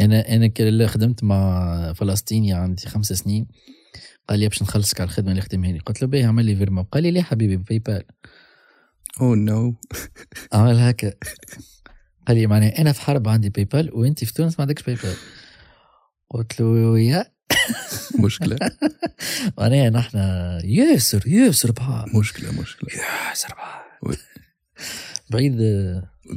أنا أنا كي خدمت مع فلسطيني عندي خمس سنين. قال لي باش نخلصك على الخدمة اللي خدمها لي. قلت له باهي عمل لي virement. قال لي ليه حبيبي PayPal ou non عمل هكا. قال لي معناها أنا في حرب عندي PayPal وأنت في تونس ما عندكش PayPal قلت له يا. مشكلة. معناها نحن ياسر ياسر بحال مشكلة مشكلة. ياسر. بحال بعيد.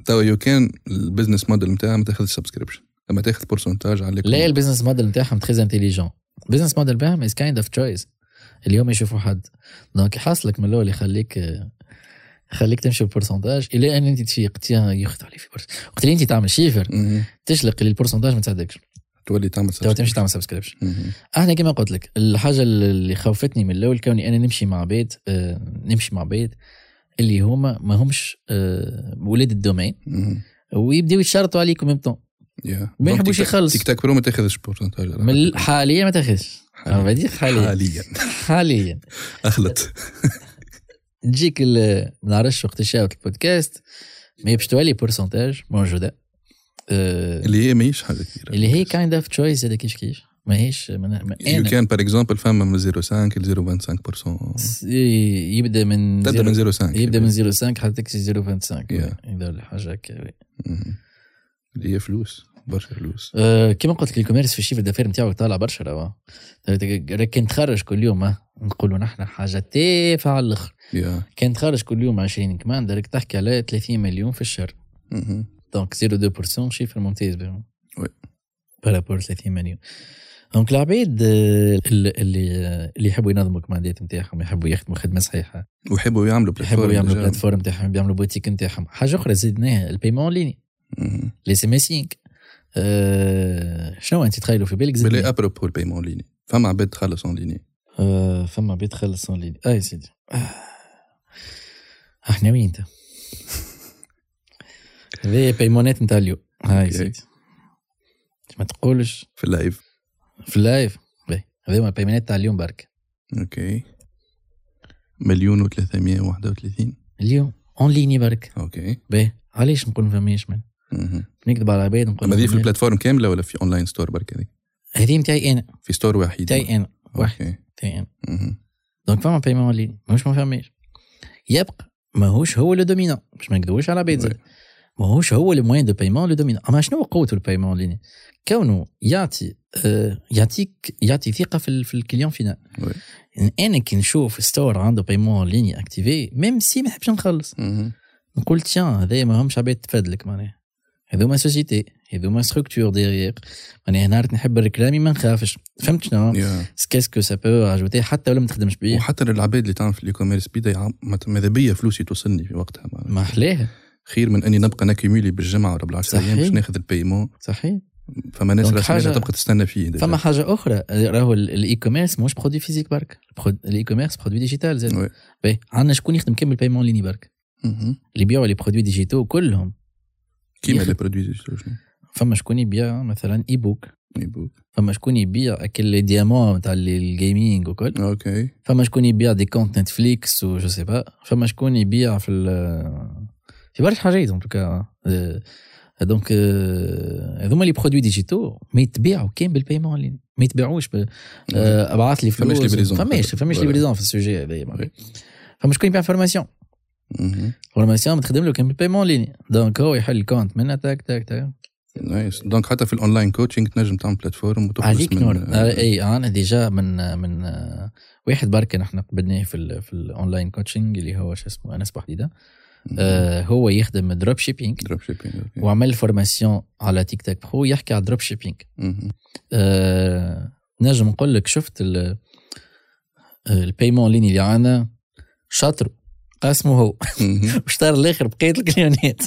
توا YouCan ال business model نتاعها ما تاخذ subscription لما تاخذ pourcentage عليك. لا ال business model نتاعهم très intelligent ال business model بتاعهم is kind of choice اليوم يشوفوا حد. donc يحصلك من الأول يخليك يخليك تمشي بال pourcentage إلى أن أنت تفيق تيا ياخذ علي في وقت اللي أنت تعمل chiffre. تشلق اللي ال pourcentage ما تساعدكش. تولي تعمل تو تمشي. تعمل subscription. أنا كما قلت لك الحاجة اللي خوفتني من الأول كوني أنا نمشي مع بيت آه، نمشي مع بيت اللي هما ما همش آه، ولاد ال domaine. ويبداو يتشرطوا عليك même temps. ما يحبوش يخلص. تيك تاك برو ما تاخذش pourcentage حاليا ما تاخذش. حاليا. حاليا. حاليا. أخلط. تجيك ما نعرفش وقت شاوت البودكاست ما باش تولي pourcentage موجودة. اللي هي ماهيش حاجة كبيره اللي هي kind of choice هذا كيف كيف ماهيش ما ما- YouCan par exemple فما من 0.5 ل 0.25% س- يبدأ من تبدأ من 0.5 يبدأ من 0.5 حتى تكسي 0.25 Yeah. يبدا حاجة هكا. اللي هي فلوس برشا فلوس. أه كما قلت لك ال commerce في ال chiffre d'affaires نتاعو طالع برشا راه. راك كان تخرج كل يوم نقولوا نحن حاجة تافهة على الآخر. كان تخرج كل يوم 20 كمان دارك تحكي على 30 مليون في الشهر. donc 0.2% chiffre ممتاز بهم oui. par rapport 30 مليون donc العباد آه، اللي اللي يحبوا ينظموا الكماندات نتاعهم يحبوا يخدموا خدمه صحيحه ويحبوا يعملوا يحبوا plateforme يعملوا déjà. plateforme نتاعهم يعملوا بوتيك نتاعهم حاجة أخرى زدناها ال paiement en ligne مهم. لي is missing شنو انت تخيلوا في بالك بلي زدنا à propos ال paiement en ligne فما عباد تخلص en ligne أه فما بيت خلص en ligne اي سيدي. آه. أحنا وين أنت؟ هذه بيمونات نتاع اليوم. هاي. سيدي. ما تقولش. في ال live. في ال live. باهي. هذوما البيمونات تاع اليوم برك. أوكي. مليون و331 اليوم. en ligne برك. أوكي. باهي. علاش نقول ما فماش من. نكذب على العباد نقول دي في. ال plateforme كاملة ولا في online store برك هذيك؟ هذه نتاعي أنا. في store واحد نتاعي أنا. واحد. نتاعي أنا. donc فما paiement en ligne ماهوش ما فماش يبقى. ماهوش هو le dominant. باش ما نكذبوش على العباد. ماهوش هو ال moyen de paiement le dominant أما شنو قوته ال paiement en ligne؟ كونه يعطي آه يعطيك يعطي ثقة في, في ال client final oui. أنا كي نشوف store عنده paiement en ligne activé même si ما نحبش نخلص. نقول tiens هذايا ماهمش عباد تفادلك معناها. هذوما société هذوما structure ديغيغ معناها نهار نحب الركلامي ما نخافش. فهمت شنو. qu'est-ce que ça peut ajouter حتى ولا ما تخدمش بيه؟ وحتى العباد اللي تعمل في ال e-commerce بيدا ماذا بيا فلوسي توصلني في وقتها. ما أحلاها. خير من أني نبقى ناكيمولي بالجمعة ولا بالعشر. أيام باش ناخذ ال paiement صحيح. فما ناس حاجة- تبقى تستنى فيه. فما حاجة أخرى. راهو ال- ال e-commerce مش produit physique برك. ال e-commerce produit digital زاد. عندنا شكون يخدم كامل paiement en ligne برك. اللي يبيعوا les produits digitaux كلهم. كيما. les produits digital شنو؟ فما شكون يبيع مثلا e-book e-book. فما شكون يبيع أكل les diamants نتاع ال gaming وكل. أوكي فما شكون يبيع des comptes نتفليكس و je sais pas فما شكون يبيع في برشا حاجات donc آه، هذوما les produits digitaux ما يتباعوا كان بال paiement en ligne ما يتباعوش آه، أبعث لي فماش فلوس. فماش فماش Voilà. livraison في ال sujet هذايا oui. فما شكون يبيع formation. formation تخدم له كان بال paiement en ligne donc هو يحل ال compte. منها تاك تاك تاك. nice donc حتى في ال online coaching تنجم تعمل plateforme وتخلص عليك من نور. آه، إي أنا déjà من من آه، واحد برك نحن قبلناه في ال في ال online coaching اللي هو شو اسمه انس بوحديده آه هو يخدم dropshipping dropshipping أوكي وعمل formation على تيك تاك برو يحكي على dropshipping. آه نجم نقول لك شفت ال- آه، ليني اللي عندنا؟ شاطر. قاسمه هو. واشترى الآخر بقيه الكليونات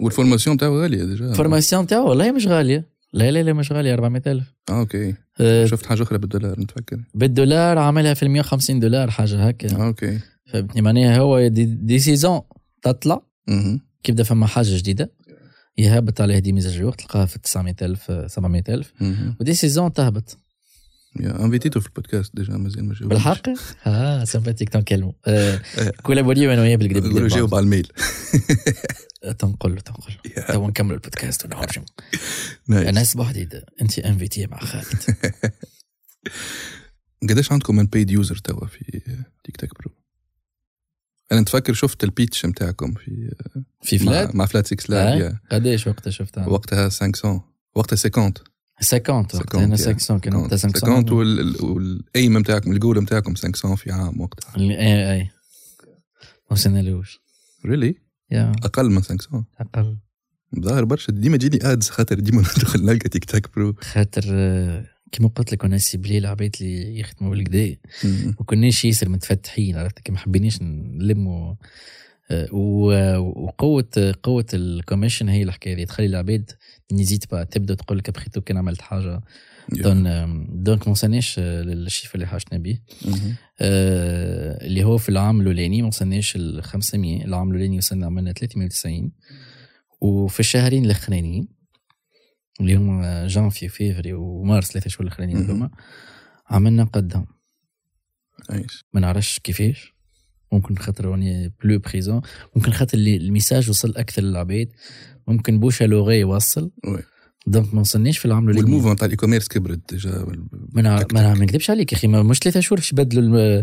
وال formation تاعو غالية déjà ال formation تاعو والله مش غالية. لا لا لا مش غالية 400000 آه أوكي آه شفت حاجة أخرى بالدولار نتفكر بالدولار عملها في ال 150 دولار حاجة هكا. آه أوكي فهمتني معناها هو. des, des saisons تطلع مهم. كيبدا فما حاجة جديدة. يهبط عليه des mises à jour تلقاها في 900000 700000 مهم. و des saisons تهبط. يا انفيتيتو في البودكاست déjà مازال ما جاوبش بالحق؟ آه sympathique تنكلموا آه كولابوريو أنا وياه بالكدا نقولوا جاوب على ال mail. تنقل تنقل. تو نكمل البودكاست ونرجع nice. انس بوحديد أنت invité مع خالد. قداش عندكم من بيد user توا في تيك تاك برو أنا نتفكر شفت ال pitch نتاعكم في في فلات مع, مع Flat6Labs آه؟ يا. قداش وقتها شفتها؟ وقتها 500 وقتها 50 50 وقتها أنا 500 كان وقتها 50 500 وال- وال aim نتاعكم الجول نتاعكم 500 في عام وقتها. اي اي ما وصلنالوش really أقل من 500 أقل. ظاهر برشا ديما تجيني ادز خاطر ديما ندخل نلقى تيك تاك برو. خاطر كيما قلت لك أنا ciblé العباد اللي يخدموا بالكدا. ما كناش ياسر متفتحين عرفت كي ما حبيناش نلموا. آه، وقوة قوة الكوميشن هي الحكاية. دي تخلي العباد نزيد با تبدأ تقول لك ابخيتو كان عملت حاجة. دون دونك ما وصلناش آه، للشيف اللي حاجتنا مهم. آه، اللي هو في العام الأولاني ما وصلناش ل 500 العام الأولاني وصلنا عملنا 390 وفي الشهرين الأخرانيين اللي هما جانفي فيفري ومارس ثلاثة شهور الأخرانيين. هذوما. عملنا قدام ما نعرفش كيفاش. ممكن خاطر راني plus présent ممكن خاطر اللي ال message وصل أكثر للعباد. ممكن bouche à l'oreille يوصل oui. donc ما وصلناش في العام الاولاني وال movement تاع ال e-commerce كبرت déjà. ما ما نكذبش عليك يا أخي. مش ثلاثة شهور باش يبدلوا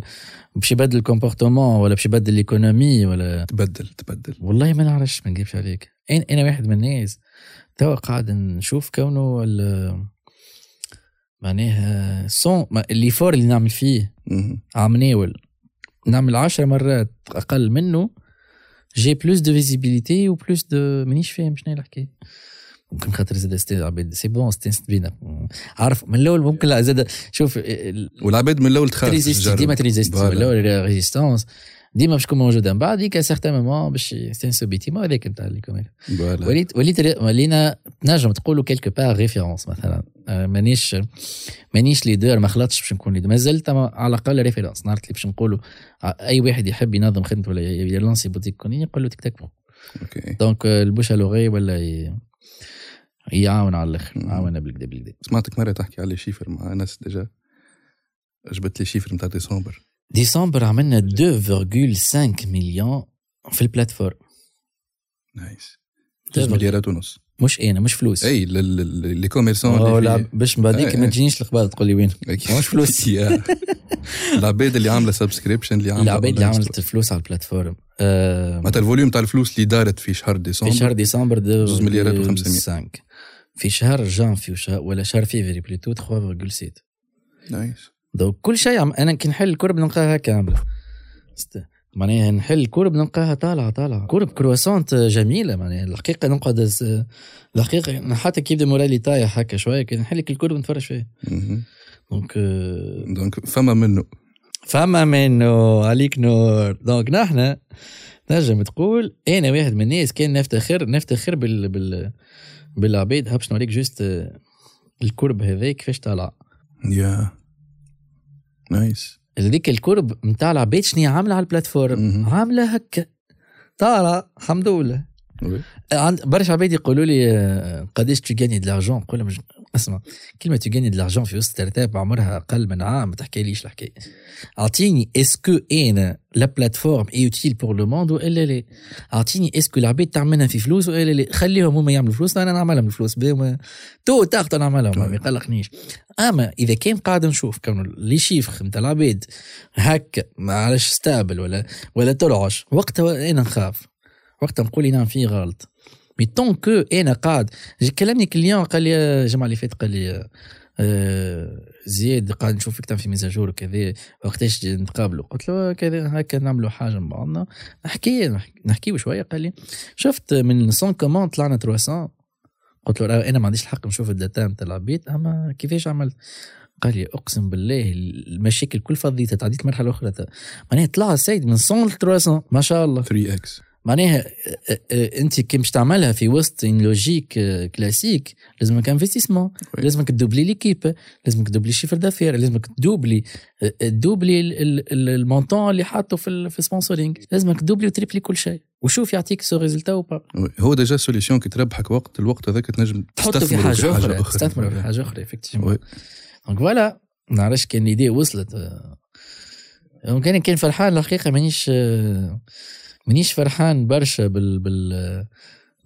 باش يبدل ال comportement ولا باش يبدل ال économie ولا تبدل تبدل. والله ما نعرفش ما نكذبش عليك. أنا واحد من الناس. توا قاعد نشوف كونه ال- معناها سون ما- اللي فور اللي نعمل فيه. عم ناول نعمل عشر مرات أقل منه. جي بلوس دو فيزيبيليتي وبلوس دو مانيش فاهم شنو الحكاية ممكن خاطر زاد عبيد. سي بون أستاذ بينا عارف من الأول ممكن لا زاد شوف ال- والعباد من الأول تخاف. ديما تريزيستي. من الأول ريزيستونس ديما باش تكون موجودة. من بعد ديك سيغتان مومون باش يستانسوا بيتي. ما هذاك نتاع فوالا. وليت وليت ولينا تنجم تقولوا quelque part référence مثلا. آه، مانيش مانيش leader ما خلطتش باش نكون leader مازلت على الأقل référence نهار اللي باش نقولوا أي واحد يحب ينظم خدمته ولا يلانسي boutique en ligne يقول له تك bon. OK donc البوش لوغي ولا يعاون على الآخر. مم. يعاون بالكدا بالكدا سمعتك مرة تحكي على شيفر مع ناس déjà جبت لي chiffre نتاع ديسمبر. ديسمبر عملنا 2.5 مليون في ال plateforme nice طيب. 2 مليارات ونص مش أنا مش فلوس اي les commerçants لا في- باش بعديك ما. تجينيش القبال تقول لي وين. مش فلوس. العباد اللي عامله subscription اللي عامله العباد اللي عملت. فلوس على ال plateforme معناتها ال volume تاع الفلوس اللي دارت في شهر في ديسمبر شهر ديسمبر deux زوز مليارات و500. 5 في شهر جانفي وشهر ولا شهر فيفري plutôt 3.7 nice donc كل شيء عم أنا كي نحل ال courbe نلقاها كاملة. معناها نحل ال courbe نلقاها طالعه طالعة. courbe croissante جميلة معناها الحقيقة نقعد الحقيقة حتى كي يبدا moral ي طايح هكا شوية كي نحل لك ال courbe نتفرج فيه. donc donc فما منه. فما منه. عليك نور. donc نحن نجم تقول أنا واحد من الناس كان نفتخر نفتخر بال بال بالعباد. ها باش نوريك juste آه، ال courbe هذا كيفاش طالع يا. nice. هذيك ال courbe نتاع العباد شنو عاملة على ال plateforme. عاملة هكا. طالع الحمد لله. برشا عباد يقولوا لي آه، قداش tu gagnes de l'argent نقول لهم اسمع كلمة tu gagnes de l'argent في وسط start عمرها أقل من عام ما تحكيليش الحكاية أعطيني est-ce que أنا la plateforme est utile pour le monde والا لا أعطيني est-ce que العباد تعملها في فلوس والا لا خليهم هما يعملوا فلوس أنا نعملها من الفلوس. بهم تو تاخذ نعملها ما يقلقنيش. أما إذا كان قاعد نشوف كانوا les chiffres نتاع العباد هكا معلش stable ولا ولا ترعش وقتها أنا نخاف. وقتها نقول نعم في غلط. mais tant que أنا قاعد كلمني client قال لي الجمعه اللي فاتت قال لي آه، زياد قاعد نشوف فيك تعمل في mise à jour وكذا وقتاش نتقابلوا؟ قلت له كذا هكا نعملوا حاجة مع بعضنا. نحكي نحكيو شوية قال لي شفت من 100 commandes طلعنا 300 قلت له أنا ما عنديش الحق نشوف ال data نتاع العبيد أما كيفاش عملت؟ قال لي أقسم بالله المشاكل كل فضيتها تعديت مرحلة أخرى. معناها طلع السيد من 100 ل 300 ما شاء الله. 3 X معناها آه، آه، انت كي باش تعملها في وسط une logique آه، كلاسيك لازمك investissement. لازمك تدوبلي l'équipe لازمك تدوبلي chiffre d'affaires لازمك تدوبلي آه، تدوبلي ال- ال- ال- ال montant اللي حاطه في في ال sponsoring لازمك تدوبلي وتريبلي كل شيء وشوف يعطيك ce résultat ou pas oui. هو déjà solution كي تربحك وقت الوقت هذاك تنجم تحطه في حاجة أخرى تستثمر في حاجة أخرى. Effectivement donc voilà ما نعرفش كان l'idée وصلت آه. أنا كان فرحان الحقيقة مانيش آه، مانيش فرحان برشا بال بال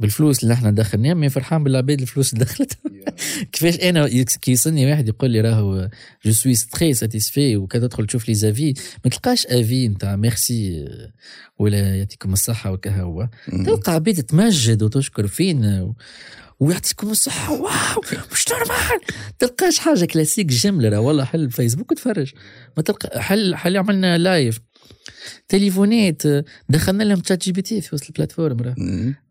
بالفلوس اللي إحنا دخلناها mais فرحان بالعباد الفلوس اللي دخلت. كيفاش أنا كي يصني واحد يقول لي راهو je suis très satisfait وكذا تدخل تشوف les avis ما تلقاش avis نتاع ميرسي ولا يعطيكم الصحة وكا هو. مهم. تلقى عباد تمجد وتشكر فينا و... ويعطيكم الصحة. waw! مش normal! تلقاش حاجة كلاسيك جملة والله حل فيسبوك وتفرج. ما تلقى حل حل عملنا live تليفونات دخلنا لهم ChatGPT في وسط ال plateforme.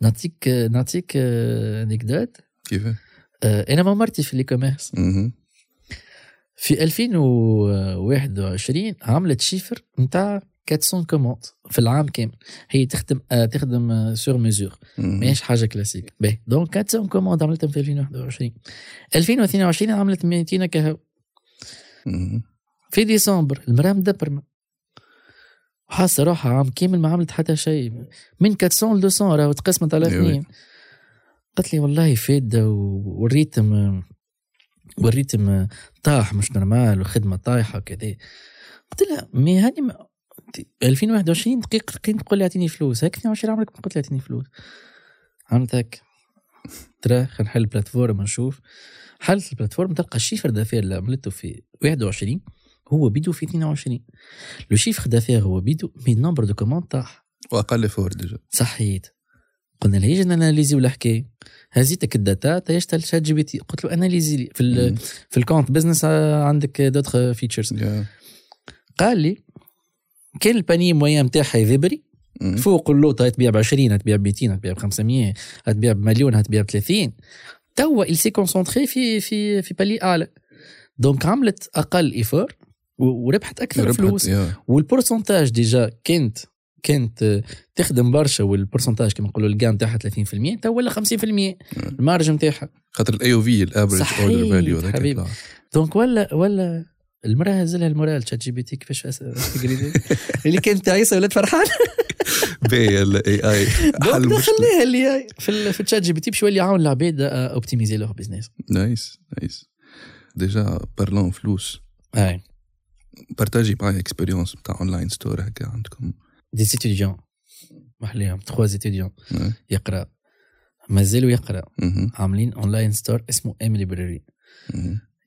نعطيك نعطيك anecdote كيف أنا ما مرتي في ال e-commerce مهم. في 2021 عملت chiffre نتاع 400 commandes في العام كامل هي تخدم آه، تخدم sur mesure. ماهيش حاجة كلاسيك باهي donc 400 commandes عملتهم في 2021 2022 عملت 200 كهو. في ديسمبر المراه مدبرمه وحاسه روحها عام كامل ما عملت حتى شيء. من 400 ل 200 راهو تقسمت على إيه اثنين. قالت لي والله فاده و- وال rythme وال rythme طاح مش normal وخدمة طايحة وكذا. قلت لها mais هاني ما 2021 دقيقة دقيقة تقول لي اعطيني فلوس. هيك 22 عمرك ما قلت لي اعطيني فلوس. عملت هيك. ترى خلينا نحل plateforme نشوف حلت ال plateforme تلقى ال chiffre d'affaires اللي عملته في 21 هو بيدو في 22 le chiffre d'affaires هو بيدو mais nombre de commandes طاح. وأقل effort déjà صحيت. قلنا له يجي اناليزي ولا حكايه هزيتك الداتا تيشتغل الشات جي بي تي. قلت له أناليزي لي في ال. في الكونت بزنس عندك دوتر فيتشرز. قال لي كان الباني مويان نتاعها يذبري. فوق اللوطه تبيع ب 20 تبيع ب 200 تبيع ب 500 تبيع بمليون تبيع ب 30 توا il s'est concentré في في في بالي أعلى. دونك عملت أقل ايفور وربحت أكثر فلوس. والبورسنتاج ديجا كانت كانت تخدم برشا وال pourcentage كما نقولوا الجام تاعها 30% تو ولا 50% ال marge نتاعها خاطر ال AOV ال average order value حبيبي. donc ولا ولا المرأة هزلها ال moral ChatGPT كيفاش تقري اللي كانت تعيسه ولات فرحان باهي ال AI حل مشكلة. دخلناها اللي في ال- في ال ChatGPT باش يولي يعاون العباد optimiser leur business nice nice déjà parlons فلوس أي. بارتاجي معايا اكسبيريونس بتاع اونلاين ستور هكا عندكم دي ستوديون محليهم تخوا ستوديون. يقرا مازالوا يقرا. عاملين اونلاين ستور اسمه ام ليبراري.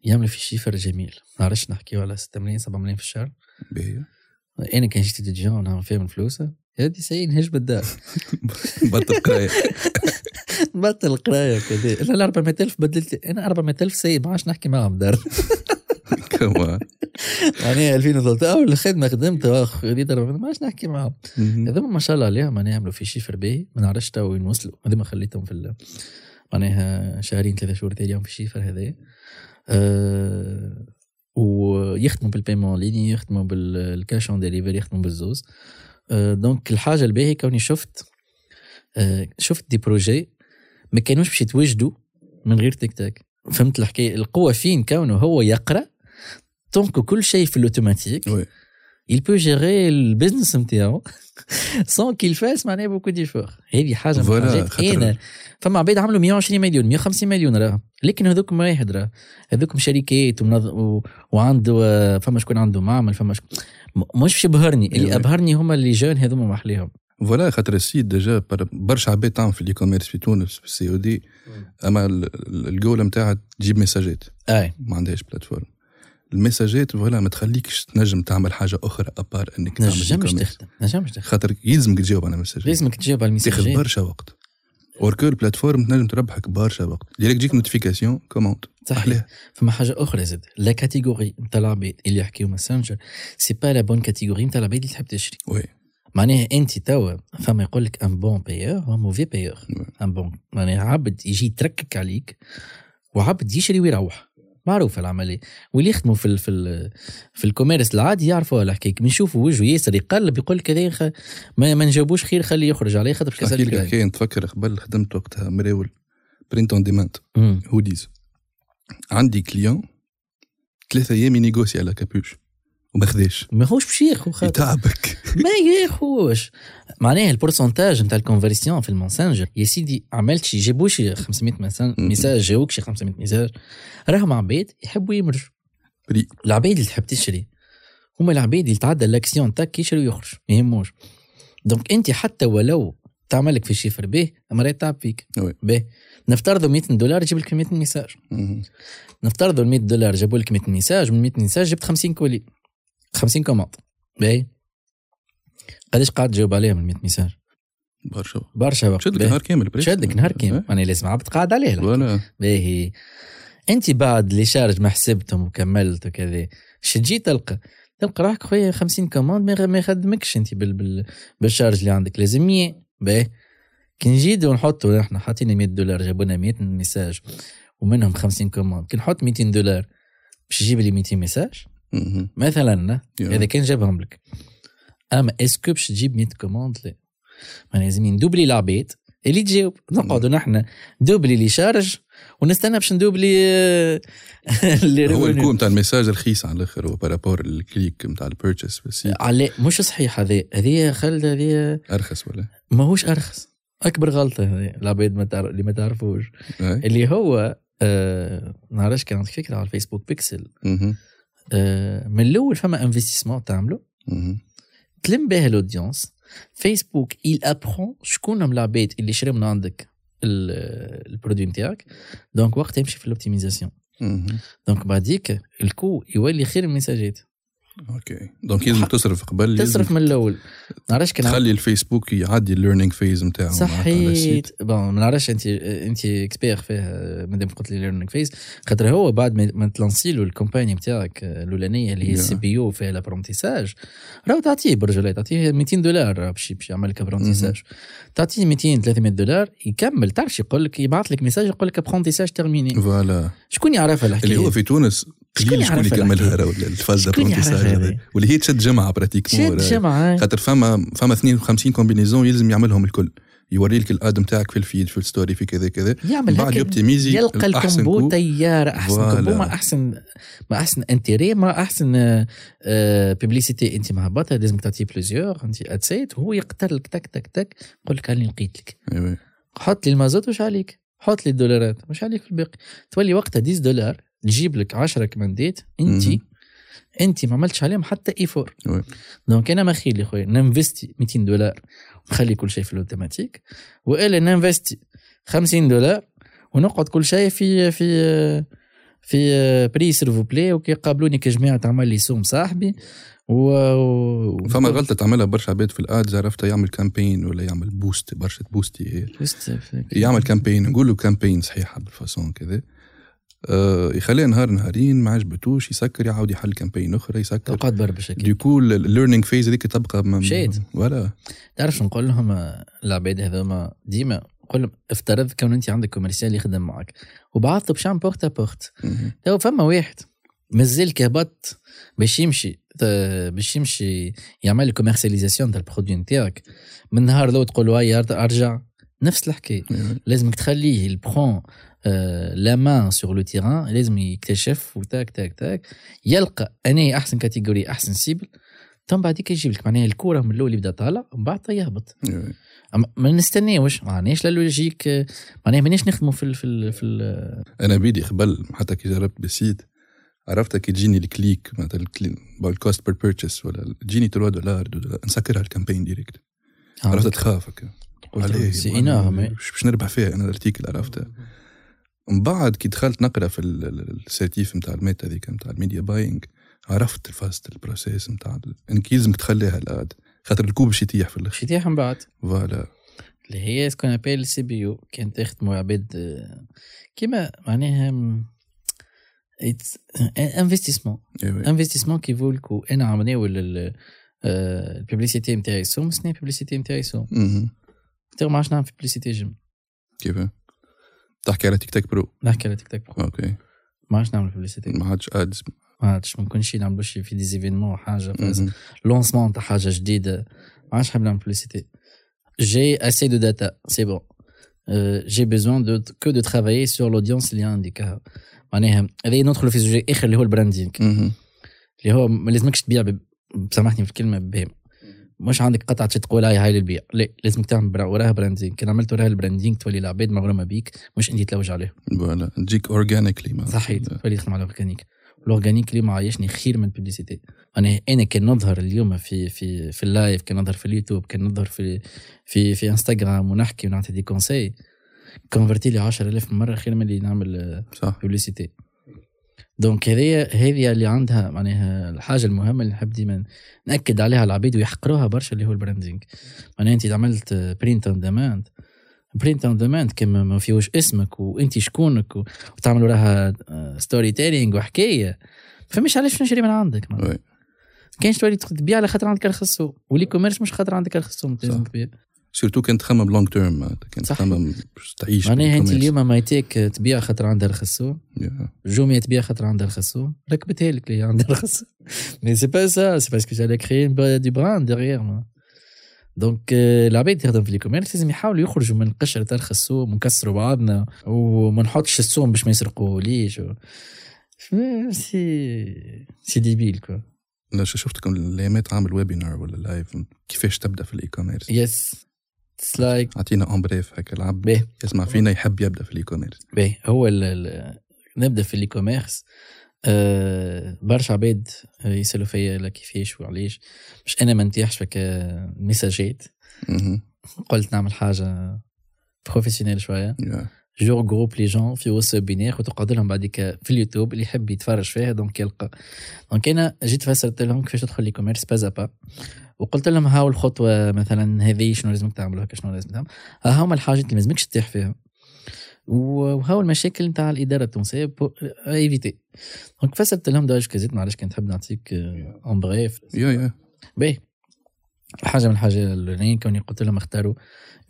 يعملوا في شيفر جميل ما عرفش نحكيو على 6 ملايين 7 ملايين في الشهر باهي أنا كان جيت ستوديون نعمل فيهم الفلوس هادي ساين هج بالدار بطل قرايه بطل القرايه كذا ال 400000 بدلت أنا 400000 سيء ما عادش نحكي معاهم دار كما معناها 2013 اول خدمه خدمتها خديت 400 ما عادش نحكي معاهم. هذوما ما شاء الله عليهم معناها يعملوا في chiffre باهي ما نعرفش تو وين وصلوا. هذوما خليتهم في معناها شهرين ثلاثة شهور تاليهم في ال chiffre هذا أه ويخدموا بال paiement en ligne يخدموا بال cash on delivery يخدموا بالزوز. أه donc الحاجة الباهية كوني شفت أه شفت des projets ما كانوش باش يتوجدوا من غير تيك تاك. فهمت الحكاية؟ القوة فين كونه هو يقرأ donc كل شيء في ال automatique oui. il peut gérer البزنس نتاعو sans qu'il fasse معناها beaucoup d'efforts هذه حاجة من الحاجات أنا فما عباد عملوا 120 مليون 150 مليون راه لكن هذوكم واحد راه هذوكم شركات ومنظ... و... وعنده فما شكون عنده معمل فما شكون مش باش يبهرني اللي. ابهرني هما اللي jeunes هذوما محلاهم voilà خاطر ال site déjà بر- برشا عباد تعمل في ال e-commerce في تونس في ال COD اما ال- ال- الجوله نتاعها تجيب ميساجات أي ما عندهاش plateforme الميساجات voilà ما تخليكش تنجم تعمل حاجة أخرى à part إنك تعمل نجمش. تخدم نجمش تخدم. خاطر يلزمك تجاوب على الميساجات لازمك تجاوب على تاخذ الميساجات برشا وقت. alors que ال plateforme تنجم تربحك برشا وقت. direct تجيك notification commande صحيح. فما حاجة أخرى زاد. la catégorie نتاع العباد اللي يحكيو Messenger c'est pas la bonne catégorie نتاع العباد اللي تحب تشري. oui. معناها أنت توا فما يقول لك un bon payeur و mauvais payeur. ان بون معناها عبد يجي يتركك عليك وعبد يشري ويروح. معروفة العملية. واللي يخدموا في ال في ال في الكوميرس العادي يعرفوا الحكاية من يشوفوا وجهه ياسر يقلب يقول لك هذا خ... ما, ما نجاوبوش خير خليه يخرج عليه خاطر لك حكايه نتفكر قبل خدمت وقتها مراول برينت اون ديماند. هوديز. عندي كليون ثلاثة أيام ينيغوسي على كابوش. وما ما هوش باش ياخذ خاطر. يتعبك. ما ياخوش. معناها ال pourcentage نتاع ال conversion في ال Messenger يا سيدي عملت شي جابوا شي 500 مسن- مم. ميساج جاوك شي 500 ميساج. راهم عباد يحبوا يمرجوا العباد اللي تحب تشري هما العباد اللي تعدى الاكسيون تاك يشري ويخرج ما يهموش. donc انت حتى ولو تعمل لك في chiffre به اما راه تعب فيك. به. نفترضوا 100 دولار يجيب لك 100 ميساج. نفترضوا ال 100 دولار جابوا لك 100 ميساج من 100 ميساج جبت 50 colis. 50 commandes باهي. قداش قاعد تجاوب عليهم ال 100 ميساج برشا. برشا وقت. شدك. نهار كامل. شدك نهار كامل. أنا لازم عبد قاعد عليه باهي. انت بعد les charges ما حسبتهم وكملت وكذا ش تجي تلقى؟ تلقى روحك خويا 50 commandes ما يخدمكش انت بال بال بال charges اللي عندك. لازم 100 باهي. كي نجيدو نحطوا إحنا حاطين 100 دولار جابوا لنا 100 ميساج ومنهم 50 commandes كي نحط 200 دولار باش يجيب لي 200 ميساج. مثلا. اذا كان جابهم لك أما اسكو باش تجيب 100 كوموند لا. ما لازم ندوبلي العباد اللي تجاوب. نقعدوا نحن. دوبلي لي شارج ونستنى باش ندوبلي آه، اللي هو. الكو نتاع الميساج رخيص على الآخر هو بارابور الكليك نتاع البيرتشيس على مش صحيح هذه هذه خالد هذه أرخص ولا؟ ماهوش أرخص. أكبر غلطة هذه. العباد ما تعرف اللي ما تعرفوش. اللي هو آه نعرفش كانت فكرة على الفيسبوك بيكسل. من الأول فما investissement تعمله مهم. تلم بها ال audience. فيسبوك il apprend شكون هم العباد اللي شراو من عندك ال- ال produit نتاعك. donc وقت يمشي في ال optimisation. donc بعديك ال coût يولي خير من المساجات. okay. donc لازم تصرف قبل تصرف من الأول. نعرفش كان تخلي الفيسبوك يعدي ال learning phase نتاعو صحيت بون ما نعرفش انت أنت اكسبير فيه مادام قلت لي ليرنينج فيز خاطر هو بعد ما- ما تلانسي له الكومباني نتاعك الأولانية اللي هي. السي بي يو فيها الابرونتيساج راهو تعطيه برجله تعطيه 200 دولار راه باش باش يعمل لك ابرونتيساج تعطيه 200 300 دولار يكمل. تعرفش يقول لك يبعث لك ميساج يقول لك ابرونتيساج تيرميني فوالا شكون يعرفها الحكاية؟ اللي هو في تونس قليل شكون يكملها؟ راهو الفاز دابرونتيساج؟ هذا؟ واللي هي تشد جمعة براتيكمون جمعة. خاطر فما فما 52 كومبينيزون يلزم يعملهم الكل. يوري لك الأدم تاعك في الفيد في الستوري في كذا كذا. يعمل بعد يوبتيميزي يلقى الكومبو كو. طيار أحسن. كومبو ما احسن ما أحسن انتيري ما أحسن ببليسيتي أنت مهبطها لازمك تعطيه بليزيور أنت اتسيت وهو يقتل لك تك تك تك. يقول لك هاني لقيت لك. حط لي المازوت وش عليك؟ حط لي الدولارات وش عليك في الباقي؟ تولي وقتها 10 دولار. تجيب لك 10 كماندات انت. انت ما عملتش عليهم حتى ايفور وي. دونك أنا ما خير لي خويا ننفستي 200 دولار ونخلي كل شيء في الأوتوماتيك وإلا ننفستي 50 دولار ونقعد كل شيء في في في بري سيرفو بلاي وكيقابلوني كجماعه تعمل لي سوم صاحبي و و- فما غلطة تعملها برشا عباد في الادز عرفتها يعمل كامبين ولا يعمل بوست برشا بوستي في- يعمل كامبين نقولوا كامبين صحيحة بالفاسون كذا يخليها نهار نهارين ما عجبتوش يسكر يعاود يحل campagne أخرى يسكر. تقعد بربش أكيد. du coup ال learning phase هذيك تبقى مشيت. ولا. تعرف نقول لهم؟ آه، العباد هذوما ديما نقول لهم افترض كون أنت عندك commercial يخدم معك وبعثته بشام porte à porte. تو فما واحد مازال كهبط باش يمشي باش يمشي يعمل commercialisation تاع ال produit نتاعك. من نهار الأول تقول له أرجع. نفس الحكاية. لازمك تخليه البرون la main sur le terrain لازم يكتشف وتاك تاك تاك يلقى أنا احسن catégorie احسن cible ثم بعديك يجيب لك معناها الكوره من الأول يبدا طالع ومن بعد يهبط ما نستناوش معناش la logique معناها ماناش نخدموا في ال في ال في ال أنا بيدي قبل حتى كي جربت بال site عرفت كي تجيني ال clic مثلا ال cost per purchase ولا تجيني 3 دولار 2 دولار نسكرها ال campagne directe عرفت تخاف هكا سي ما- انورم باش نربح فيها أنا الارتيكل عرفت من بعد كي دخلت نقرأ في ال- ال- السيرتيف نتاع الميتا هذيك نتاع الميديا باينج عرفت فاست البروسيس نتاع انك يلزمك تخليها الاد خاطر الكوب باش يتيح في الآخر شتيح من بعد. فوالا. اللي هي سكون ابيل سي بي يو كانت تخدموا عباد كيما معناها انفستيسمون انفستيسمون كي فو الكو أنا عملناو ال publicité نتاعي سوم سنة ال publicité نتاعي سوم. تو ما عادش نعمل في publicité jamais كيف؟ تحكي على تيك تاك برو نحكي على تيك تاك برو OK ما عادش نعمل publicité ما عادش ads ما عادش ما نكونش نعملوا شي في des événements حاجة phase lancement تاع حاجة جديده ما عادش حاب نعمل publicité j'ai assez de data c'est bon j'ai besoin de que de travailler sur l'audience اللي عندك معناها هذا ندخلوا في زوج اخر اللي هو ال branding اللي هو ما لازمكش تبيع ب- سامحني في الكلمة بهم مش عندك قطعة تقول هاي هاي للبيع. لا لازمك تعمل وراها branding كان عملت وراها ال branding تولي العباد مغرومه بيك مش انت تلوج عليهم voilà. تجيك organically صحيح. تولي تخدم على ال organic ال organic اللي ما عايشني خير من ال publicité أنا أنا كان نظهر اليوم في في في ال live كان نظهر في اليوتيوب كان نظهر في في في انستغرام ونحكي ونعطي des conseils convertit لي 10000 مرة خير من اللي نعمل صح. publicité donc هذه هذه اللي عندها معناها الحاجة المهمة اللي نحب ديما نأكد عليها العبيد ويحقروها برشا اللي هو ال branding معناها أنت عملت print on demand print on demand كما ما فيهوش اسمك وأنت شكونك وتعمل وراها storytelling وحكاية فمش علاش نشري من عندك معناها. oui. كاينش تولي تبيع على خاطر عندك رخصو وال e-commerce مش خاطر عندك رخصو لازم. تبيع surtout كنت تخمم long term صح. تخمم باش تعيش معناها أنت. اليوم ما يتيك تبيع خاطر عندها يا. جوميا تبيع خاطر عندها الخصو ركبتها لك اللي عندها الخصو مي سي با سا سي باسكو جالي كري دي براند ديغيغ دونك العباد تخدم في لي كوميرس لازم يحاولوا يخرجوا من قشرة تاع الخصوم ونكسروا بعضنا وما نحطش السوم باش ما يسرقوا ليش. و... سي سي ديبيل شو- شفتكم الأيامات عامل ويبينار ولا لايف كيفاش تبدأ في الاي كوميرس يس it's like أعطينا en bref هكا العب باهي يسمع فينا يحب يبدأ في ال e-commerce باهي هو ال ال نبدأ في ال e-commerce أه برشا عباد يسألوا فيا لا كيفاش وعلاش؟ مش أنا ما نتيحش فك ميساجات مهم. قلت نعمل حاجة professionnelle شوية. yeah. je groupe les gens في وسط webinaire وتقعد لهم بعديك في اليوتيوب اللي يحب يتفرج فيها donc يلقى. donc أنا جيت فسرت لهم كيفاش تدخل لل e-commerce pas à pas وقلت لهم هاو الخطوة مثلا هذه شنو لازمك تعمل هكا شنو لازم تعمل ها هما الحاجات اللي لازمكش تطيح فيها وهاو المشاكل نتاع الإدارة التونسية éviter donc فسرت لهم دواج كزيت معلش كنت نحب نعطيك en bref yeah yeah باهي. حاجة من الحاجة الأولانية كوني قلت لهم اختاروا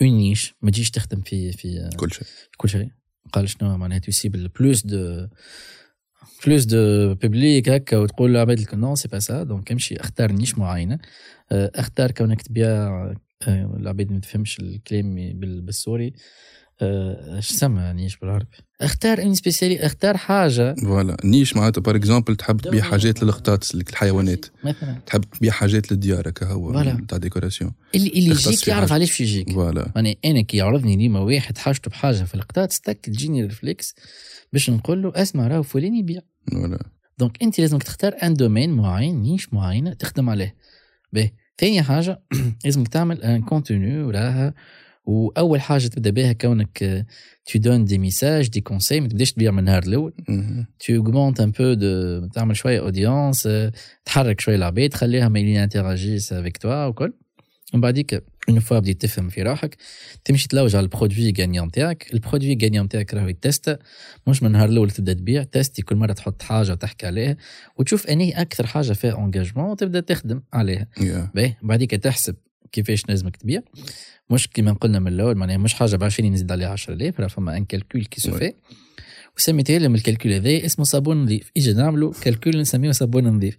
une niche ما تجيش تخدم في في كل شيء. كل شيء. قال شنو معناها tu cibles plus de plus de public هكا وتقول لعباد لك non c'est pas ça donc امشي اختار niche معينة. آه، اختار كونك تبيع آه، العباد ما تفهمش الكلام بال- بالسوري. آه، اش سمى niche بالعربي؟ اختار une spécialité اختار حاجة. voilà. niche معناتها par exemple تحب تبيع حاجات للقطاط الحيوانات. مثلا. تحب تبيع حاجات للديار هكا هو. تاع décoration. اللي اللي يجيك يعرف. علاش يجيك. voilà. يعني أنا كي يعرضني ديما واحد حاجته بحاجة في القطاع ستك تجيني réflexe باش نقول له اسمع راهو فلان يبيع. voilà. donc انت لازمك تختار un domaine معين niche معينة تخدم عليه. باهي ثاني حاجة لازمك تعمل un contenu وراها واول حاجة تبدأ بها كونك tu donnes des messages des conseils ما تبداش تبيع من النهار الأول tu augmentes un peu de تعمل شوية audience تحرك شوية العباد تخليهم interagissent avec toi وكل ومن بعديك une fois بديت تفهم في روحك تمشي تلوج على ال produit gagnant تاعك. ال produit gagnant تاعك راهو ي teste. مش من النهار الأول تبدأ تبيع ت teste كل مرة تحط حاجة وتحكي عليها وتشوف انهي أكثر حاجة فيها engagement وتبدأ تخدم عليها. باهي. بعديك تحسب. كيفاش لازمك تبيع. مش كيما قلنا من الأول معناها مش حاجة ب 20 نزيد عليها 10000 راه فما un calcul qui se Ouais. في وسميته لهم ال calcul هذا اسمه صابون نظيف. أجي نعملوا calcul نسميه صابون نظيف.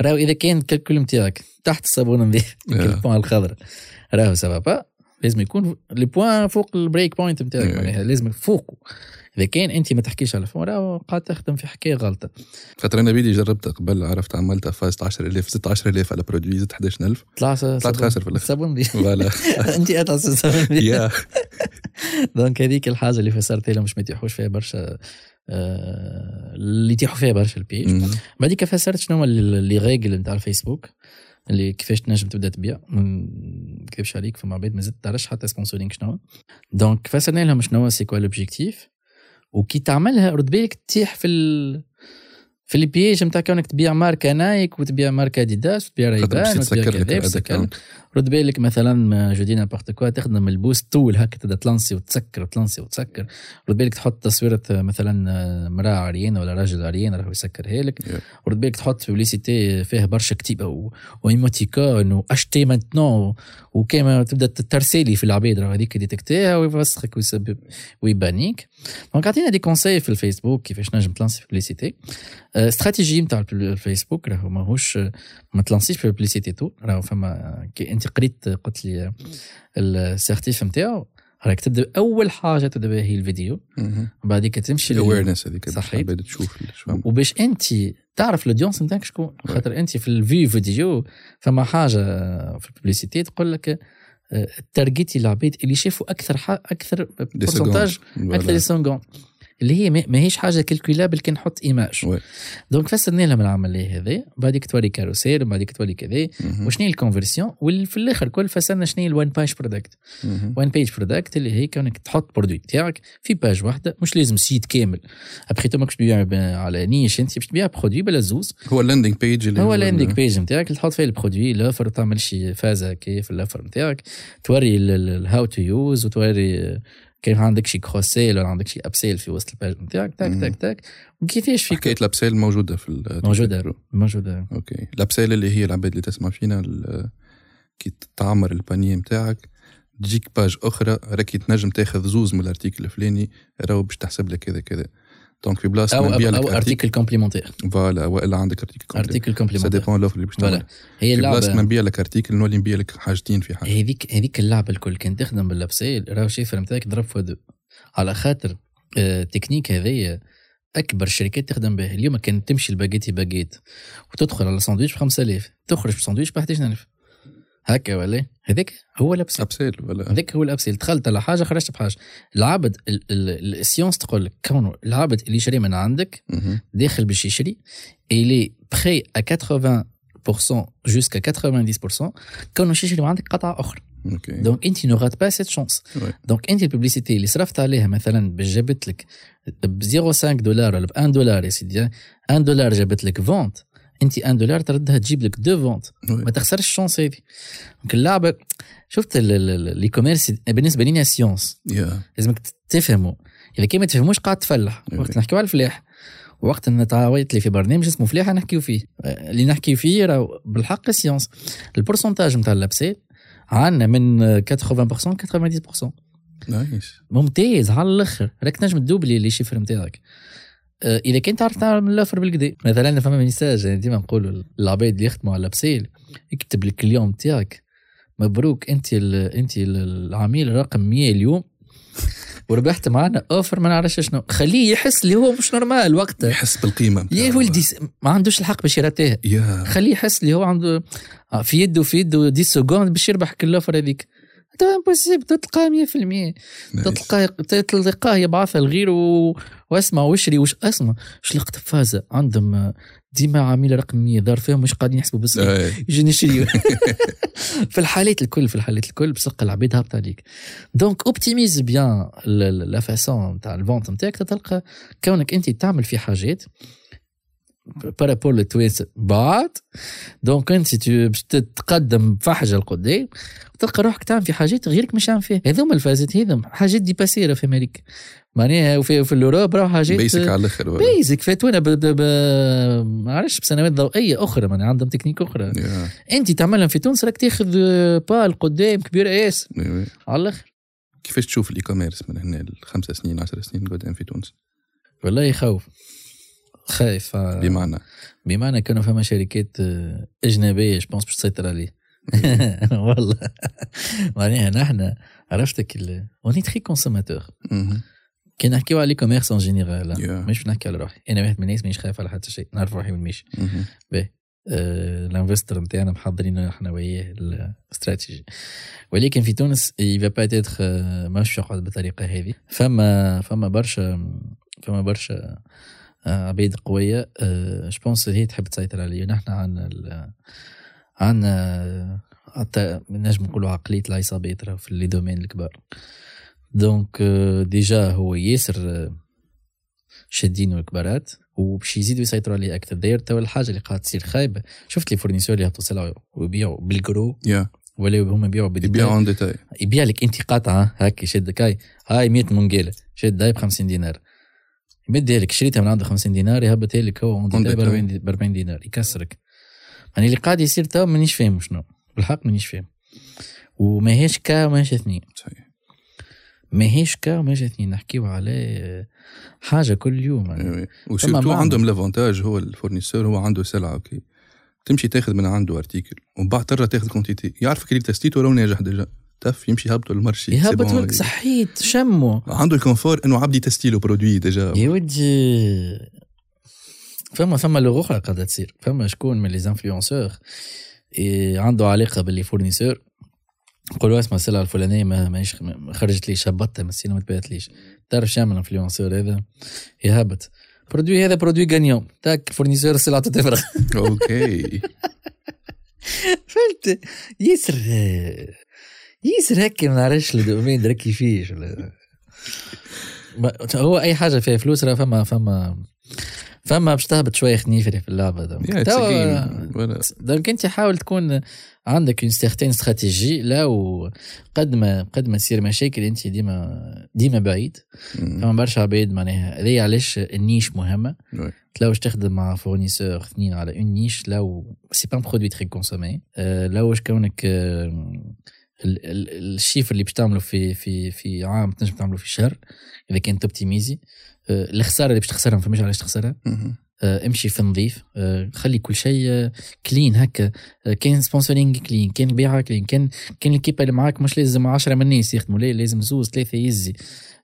راهو إذا كان ال calcul نتاعك تحت الصابون النظيف Yeah. ال points الخضراء راهو سافا با لازم يكون لي بوان فوق البريك بوينت نتاعك. معناها لازم فوقه إذا كان أنت ما تحكيش على فوق راهو قاعد تخدم في حكاية غلطة. خاطر أنا بيدي جربتها قبل عرفت عملتها فازت 10000 زدت 10000 على برودوي زدت 11000 طلع طلعت خاسر في الآخر. صابون نظيف فوالا. أنت اتعس صابون يا. دونك هذيك الحاجة اللي فسرت لهم مش ما يتيحوش فيها برشا آه، اللي يتيحوا فيها برشا البيج. بعديك فسرت شنو هما اللي غايقل نتاع الفيسبوك. اللي كيفاش تنجم تبدا تبيع. ما نكذبش عليك فما عباد ما زلت تعرفش حتى sponsoring شنو. donc فسرنا لهم شنو c'est quoi l'objectif وكي تعملها رد بالك تطيح في ال... في ال page نتاع كونك تبيع ماركة Nike وتبيع ماركة أديداس وتبيع Ray-Ban وتبيع كذا account رد بالك مثلا je dis n'importe quoi تخدم ال post طول هكا تبدأ تلانسي وتسكر وتلانسي وتسكر. رد بالك تحط تصويرة مثلا مراة عريانة ولا راجل عريان راهو يسكرها لك. Yeah. ورد بالك تحط بوبليسيتي فيها برشا كتيبة وإيموتيكون واشتي مانتنون وكيما تبدا ترسلي في العباد راهو هذيك ديتكتيها ويفسخك ويسبب ويبانيك دونك عطينا دي كونساي في الفيسبوك كيفاش نجم تلانسي بوبليسيتي استراتيجي نتاع الفيسبوك راهو ماهوش ما تلانسيش في البليسيتي تو راهو فما كي انت قريت قلت لي السيرتيف نتاعو راك تبدا اول حاجة تبدا بها هي الفيديو بعديك تمشي الاويرنس هذيك صحيح. تشوف شو وباش انت تعرف الاودينس نتاعك شكون خاطر أنت في الفي فيديو فما حاجة في الببليسيتي تقول لك آه، تارجيتي العباد اللي شافوا أكثر. أكثر سكوند. أكثر. سونغون اللي هي ما- ماهيش حاجة كالكولابل كي نحط ايماج. دونك فسرنا لهم العملية هذه بعديك توري كاروسيل وبعديك توري كذا. وشنو هي الكونفرسيون وفي الآخر كل فسرنا شنو هي الوان باج برودكت. one page product اللي هي كونك تحط produit تاعك في page واحدة. مش لازم site كامل. après tout ماكش تبيع على niche انت باش تبيع produit بلا زوز. هو ال landing page اللي هو ال- ال unique page نتاعك اللي تحط فيه ال produit l'offre وتعمل شي فازة كيف ال l'offre نتاعك توري ال how to use وتوري كيف عندك شي carrousel ولا عندك شي upsell في وسط ال page نتاعك tac. tac tac. وكيفاش في حكاية ال upsell موجودة في موجودة موجودة. okay. ال upsell اللي هي العباد اللي تسمع فينا كي تعمر ال panier نتاعك تجيك page أخرى راكي تنجم تاخذ زوز من ال article الفلاني راهو باش تحسب لك كذا كذا. donc في بلاصه أو أو, article complémentaire voilà والا عندك article complet article ça complémentaire dépend ال offre اللي باش فوالا هي في بلاصه ما اللعبه نبيع لك article نولي نبيع لك حاجتين في حاجة هذيك هذيك اللعبة الكل كان تخدم بال upsell راهو ال chiffre نتاعك ضرب fois deux على خاطر آه، التكنيك هذيا أكبر الشركات تخدم به اليوم كان تمشي ال Baguette Baguette وتدخل على ساندويتش ب 5000 تخرج بساندويتش ب 11000 هكا ولا هذاك هو ال upsell upsell ولا؟ هذاك هو ال upsell. دخلت على حاجة خرجت بحاجة. العبد ال- ال- ال science تقول لك كونه العبد اللي يشري من عندك. داخل باش يشري il est prêt à 80% jusqu'à 90% كونه يشري من عندك قطعة أخرى. okay donc انت ne rate pas cette chance Ouais. donc انت ال publicité اللي صرفت عليها مثلا باش جابت لك ب 0.5 دولار ولا ب 1 دولار يا سيدي 1 دولار جابت لك vente انت 1 دولار تردها تجيب لك deux ventes. ما تخسرش ال chance هذه. donc اللعبه شفت ال e-commerce بالنسبة لنا science. yeah. لازمك تفهموا. إذا كان ما تفهموش قاعد تفلح. وقت نحكيو على الفلاح. وقت ان تعاودت لي في برنامج اسمه فلاحه نحكيو فيه. اللي نحكي فيه راهو بالحق science. ال pourcentage نتاع ال upsell عندنا من آه، 80% 90% nice. ممتاز على الأخر. راك تنجم تدوبلي les chiffres نتاعك إذا كنت تعرف تعمل ال offre بالكدا مثلا فما message يعني ديما نقولوا العباد اللي يخدموا على l'upsell يكتب لك اليوم نتاعك مبروك أنت ال أنت ال- العميل رقم 100 اليوم. وربحت معنا offre ما نعرفش شنو. خليه يحس اللي هو مش normal وقتها. يحس بالقيمة يا. ولدي ما عندوش الحق باش يرتاه يا. خليه يحس اللي هو عنده آه، في يده في يده 10 secondes باش يربح كل ال offre هذيك. انت امبوسيبل تلقاه 100% نايس. تلقاه تلقاه يبعثها لغيره و... واسمع واشري وش أسمع. اش لقت فازة؟ عندهم ديما عميل رقم 100 دار فيهم مش قاعدين يحسبوا بس يجي نشري في الحالات الكل في الحالات الكل بصدق العباد هابطة عليك. دونك اوبتيميز بيان لا فاسون تاع الفونت نتاعك. تلقى كونك أنت تعمل في حاجات بارابور للتوانسه بعد دونك انت تو- باش تتقدم بفحجه لقدام تلقى روحك تعمل في حاجات غيرك مش عامل فيها هذوما الفازات هذوما حاجات دي باسيرة في أمريكا معناها وفي, في الاوروب راهو حاجات بيسك على الآخر؟ بيزك فاتونا ما عرفش بسنوات ضوئيه أخرى من عندهم تكنيك أخرى يا انت تعملها في تونس راك تاخذ بال قدام كبير ياسر وي. على الآخر كيفاش تشوف الاي كوميرس من هنا لخمس سنين 10 سنين قدام في تونس والله يخوف خايف. آه، بمعنى؟ بمعنى كانوا فما شركات آه، أجنبية جوبونس باش تسيطر عليه. والله. معناها نحن عرفتك اوني تخي كونسوماتور. كي نحكيو على كوميرس اون جينيرال Yeah. مش نحكي على روحي. أنا واحد من الناس مانيش خايف على حتى شيء نعرف روحي من ماشي. آه، الانفستر نتاعنا محضرين إحنا وياه الاستراتيجي ولكن في تونس يفا باتيتر مش يقعد بالطريقة هذه. فما فما برشا فما برشا آه، عبيد قوية. je pense هي تحب تسيطر عليه نحن عندنا ال- عندنا حتى نجم نقولوا عقلية العصابات في les domaines الكبار. donc آه، déjà هو ياسر آه، شادين الكبارات وباش يزيدوا يسيطروا عليه أكثر. d'ailleurs توا الحاجة اللي قاعدة تصير خايبة. شفت les fournisseurs اللي يهبطوا سلعة ويبيعوا بالجرو. يا ولا هما يبيعوا بال détail يبيعوا en détail يبيع لك انت قطعة. هاك يشدك هاي هاي 100 منقاله شد هاي ب 50 دينار. يمدها لك شريتها من عنده 50 دينار يهبطها لك هو ب détail. 40 ب 40 دينار يكسرك. يعني اللي قاعد يصير توا مانيش فاهم شنو. بالحق مانيش فاهم. وماهيش cas وماهيش اثنين. صحيح. ماهيش cas وماهيش اثنين. نحكيو على حاجة كل يوم. يعني. معنى. عندهم l'avantage هو ال fournisseur هو عنده سلعة OK. تمشي تاخذ من عنده article ومن بعد ترى تاخذ quantité يعرفك اللي تستيته لو ناجح déjà. تف يمشي يهبطوا المرشي يهبط c'est bon. لك صحيت شمو عنده ال confort إنه عبدي تستيلو produit déjà. يا ودي. فما فما لغة أخرى قاعدة تصير. فما شكون من les influenceurs عنده علاقة ب les fournisseurs نقولوا اسمع السلعة الفلانية ما ماهيش ما خرجت ليش هبطتها مسينا ما تبعتليش تعرف شو يعمل ال influenceur هذا؟ يهبط produit هذا produit gagnant tac fournisseur السلعة تفرغ OK. فهمت؟ ياسر ياسر هكا ما نعرفش ال domaine دركي فيه هو أي حاجة فيها فلوس راه فما فما فما باش تهبط شوية خنيفري في اللعبة. donc donc أنت حاول تكون عندك une certaine stratégie لا وقد ما قد ما تصير مشاكل أنت ديما ديما بعيد. مم. فما برشا عباد معناها. هذه علاش ال niche مهمة. oui. لو تخدم مع فورنيسور اثنين على اون نيش لو سي با برودوي تري كونسومي لو واش كونك ال- الشيفر اللي باش تعمله في في في عام تنجم تعمله في شهر إذا كان توبتيميزي آه، الخسارة اللي باش تخسرها ما فهمش علاش تخسرها. آه، امشي في نظيف. آه، خلي كل شيء كلين هكا. كاين سبونسورينج كلين كاين البيعه كلين كان كاين الكيبة اللي معاك مش لازم 10 من الناس يخدموا لا لازم زوز ثلاثة يزي.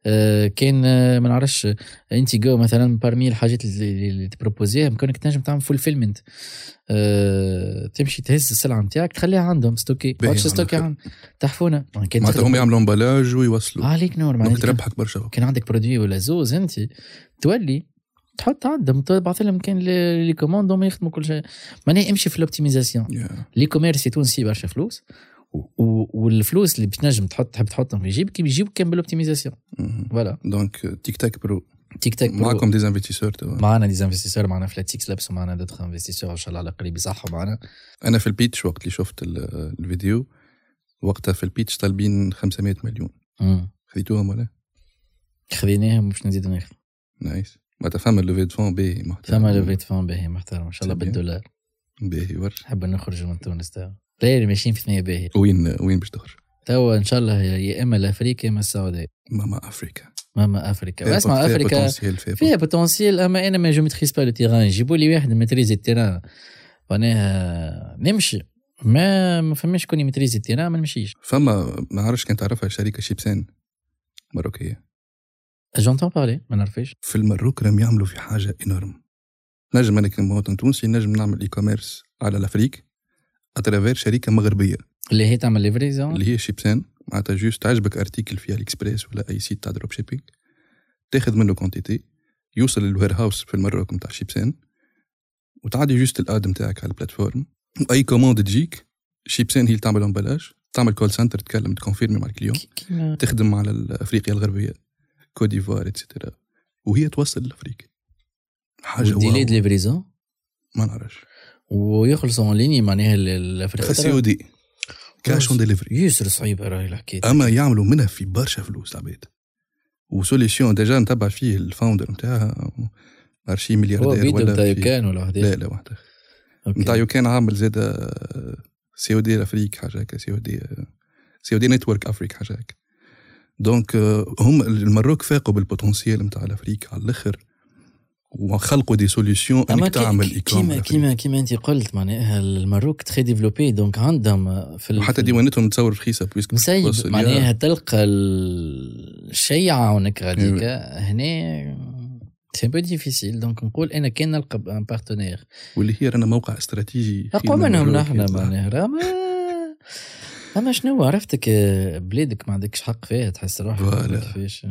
آه، كاين آه، ما نعرفش انت جو مثلا بارمي الحاجات اللي, تبروبوزيها بكونك تنجم تعمل فول فيلمنت تمشي تهز السلعة نتاعك تخليها عندهم ستوكي واتش ستوكي تحفونه كان معناتها هم يعملوا امبلاج ويوصلوا. عليك نور دونك معناتها كان- تربحك برشا. كان عندك برودوي ولا زوز أنت تولي تحط عندهم تبعث لهم كان لي كوموند هم يخدموا كل شيء. معناها امشي في الاوبتيميزاسيون. لي كوميرسي تونسي برشا فلوس. والفلوس اللي باش تنجم تحط تحب تحطهم في جيبك بيجيبك كان بال optimisation. voilà donc تيك تاك برو تيك تاك برو. معكم des investisseurs معنا des investisseurs معنا Flat6Labs ومعنا d'autres investisseurs ان شاء الله على قريب يصحوا معنا أنا في ال pitch وقت اللي شفت ال- الفيديو وقتها في ال pitch طالبين 500 مليون. مم. خذيتوهم ولا؟ خذيناهم باش نزيدو ناخذ. nice ما تفهم la levée de fonds باهي محترم. فما levée de fonds باهي محترم إن شاء الله. بالدولار. باهي ورش. نحب نخرجوا من تونس توا لا اللي ماشيين في ثنية باهي وين وين باش تخرج؟ توا إن شاء الله يا إما لأفريقيا يا إما السعودية. ماما افريكا ماما أفريقيا. فيها اسمع pot- فيها potentiel أما أنا mais je maîtrise pas le terrain يجيبوا لي واحد ماتريزي ال terrain. معناها نمشي. ما ما فماش شكون يمتريزي ال terrain ما نمشيش. فما ما عرفش كان تعرفها شركة ShipSen مروكيه j'entends parler ما نعرفش. في المروك راهم يعملوا في حاجة énorme نجم أنا كمواطن تونسي نجم نعمل e-commerce على l'Afrique à travers شركه مغربية. اللي هي تعمل livraison اللي هي ShipSen معناتها juste تعجبك article في AliExpress ولا أي site تاع dropshipping تاخذ منه quantité يوصل لل warehouse في المروك نتاع ShipSen وتعدي juste ال ad نتاعك على ال plateforme. واي commande تجيك ShipSen هي اللي تعمل emballage تعمل call center تتكلم تكونفيرمي مع ال client. تخدم على افريقيا الغربية. Côte d'Ivoire et cetera وهي توصل لأفريقيا. حاجة délai wow. de livraison ما نعرفش. ويخلصوا en ligne معناها COD. cash on delivery يسر صعيبه راهي الحكاية أما يعملوا منها في برشا فلوس العباد و solution déjà نتبع فيه ال founder نتاعها أرشي ملياردير ولا نتاع في- YouCan ولا وحده لا لا وحده OK. نتاع YouCan عامل زاد COD Afrique حاجة هكا COD COD Network Afrique حاجة هكا. donc آه، هم المروك فاقوا بال potentiel نتاع l'Afrique على الآخر. وخلقوا des solutions إنك تعمل كيما كيما كيما أنت قلت معناها المروك très développé donc عندهم في ال- ديواناتهم تصور رخيصه puisque مسيب معناها تلقى الشيعة هونك غاديك هنا c'est un peu difficile donc نقول أنا كان نلقى un partenaire واللي هي رانا موقع استراتيجي أقوى من منهم نحن. معناها. راه ما أما شنو عرفتك بلادك ما عندكش حق فيها تحس روحك. كيفاش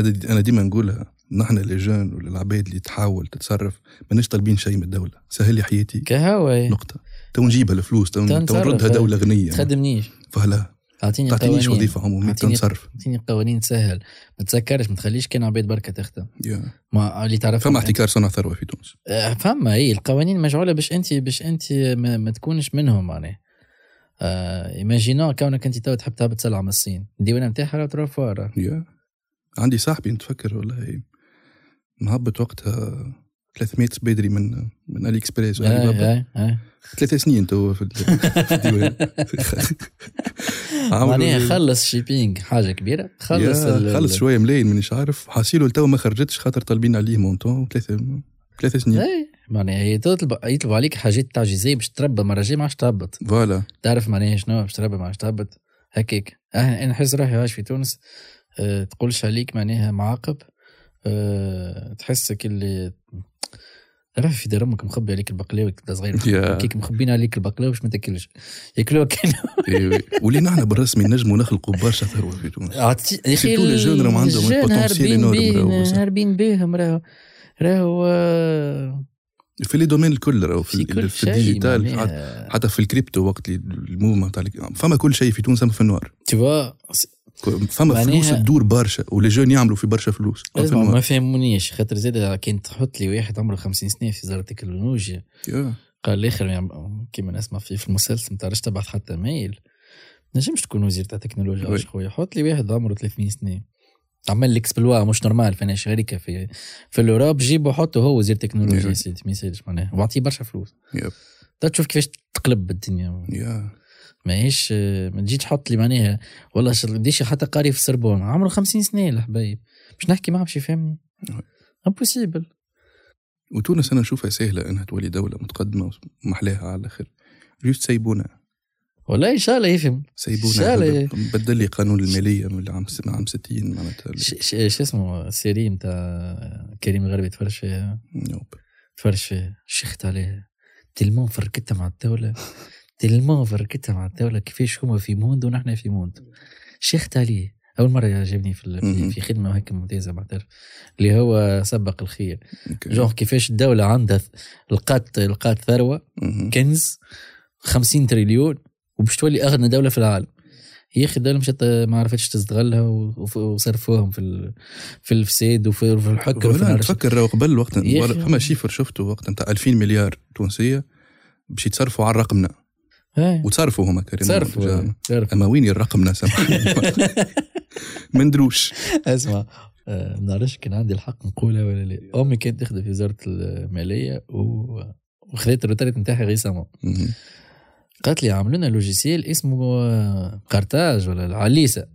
دي- أنا ديما نقولها. نحن les jeunes ولا العباد اللي تحاول تتصرف ماناش طالبين شيء من الدولة. سهل لي حياتي. كهوا نقطة. تو نجيبها الفلوس تو نردها. دولة غنية. تخدمنيش. voilà أعطيني تعطينيش وظيفة عموميه تو أعطيني- نصرف أعطيني قوانين تسهل. ما تسكرش ما تخليش كان عباد بركة تخدم. يا. ما اللي تعرف فما احتكار صنع ثروة في تونس. آه، فما هي القوانين مجعوله باش انت باش أنت ما, ما تكونش منهم معناها. آه كونك أنت تو تحب تهبط سلعة من الصين. الديوانه نتاعها راه تروح فوق يا. عندي صاحبي نتفكر والله. مهبط وقتها 300 بدري من من AliExpress ثلاث سنين تو في ال- في الديوان. معناها خلص shipping حاجة كبيرة خلص خلص شوية ملايين مانيش عارف. حاسيلو تو ما خرجتش خاطر طالبين عليه montant ثلاثة ثلاثة سنين. اي معناها هي تطلب يطلبوا عليك حاجات تعجيزيه باش تربى مرة جاية ما عادش تهبط. voilà. تعرف معناها شنو باش تربى ما عادش تهبط. هكاك أه- أنا نحس روحي عايش في تونس أه تقولش عليك معناها معاقب. أه تحسك اللي في دار أمك مخبي عليك البقلاوه كنت صغير. كيك مخبين عليك البقلاوه باش ما تاكلش. ياكلوها كان إيه، واللي نحن بالرسمي نجموا نخلقوا برشا ثروه في تونس يا أخي les jeunes راهم عندهم ال potentiel هاربين énorme راهو راهو. راهو آه، في les domaines الكل راهو في في, ال digital حتى- في الكريبتو وقت اللي ال mouvement تاع فما كل شيء في تونس أما في ال noir vois فما فلوس تدور برشا و les jeunes يعملوا في برشا فلوس. في اسمع ما فهمونيش. خاطر زاد كان تحط لي واحد عمره 50 سنة في وزاره التكنولوجيا يا. قال الآخر كيما نسمع فيه في المسلسل نتاع تبعث حتى ميل. نجمش تكون وزير تاع التكنولوجيا خويا؟ حط لي واحد عمره 300 سنة. عمل ليكسبلوا مش نورمال فانا شركه في في الأوروب؟ جيبه حطه هو وزير تكنولوجيا سيدي ما يسالش معناها. واعطيه برشا فلوس. تشوف كيفاش تقلب الدنيا. يا. ماهيش ما تجي تحط لي معناها والله ش- ديش حتى قاري في السربون عمره 50 سنة الحبايب. باش نحكي معاه باش يفهمني. impossible وتونس أنا نشوفها سهلة إنها تولي دولة متقدمة ومحلاها على الآخر. juste سيبونا والله إن شاء الله يفهم. سيبونا شالي. هذا بدل لي قانون المالية من عام عام 60 معناتها. شو اسمه؟ ال série نتاع كريم الغربي تفرج فيها. نوب. تفرج فيها. شيخت عليها tellement فركتها مع الدولة. tellement فركتها مع الدولة كيفاش هما في monde ونحن في monde شيخت عليه أول مرة يعجبني في. في- خدمة هيك ممتازة بعترف اللي هو سبق الخير أوكي. جون كيفاش الدولة عندها لقات لقات ثروة مهم. كنز 50 تريليون وباش تولي أغنى دولة في العالم يا أخي الدولة مشات ما عرفتش تستغلها وصرفوهم في في الفساد وفي في الحكم وفي. تفكر قبل وقت. فما chiffre شفته وقت نتاع 2000 مليار تونسية باش يتصرفوا على رقمنا. وتصرفوا هما كريم صرفوا صرفوا أما وين الرقمنا سامحني ما ندروش. اسمع آه، ما نعرفش كان عندي الحق نقولها ولا لا. أمي كانت تخدم في وزارة المالية و وخذت ال retraite نتاعها récemment. قالت لي عملوا لنا logiciel اسمه آه، قرطاج ولا العليسه.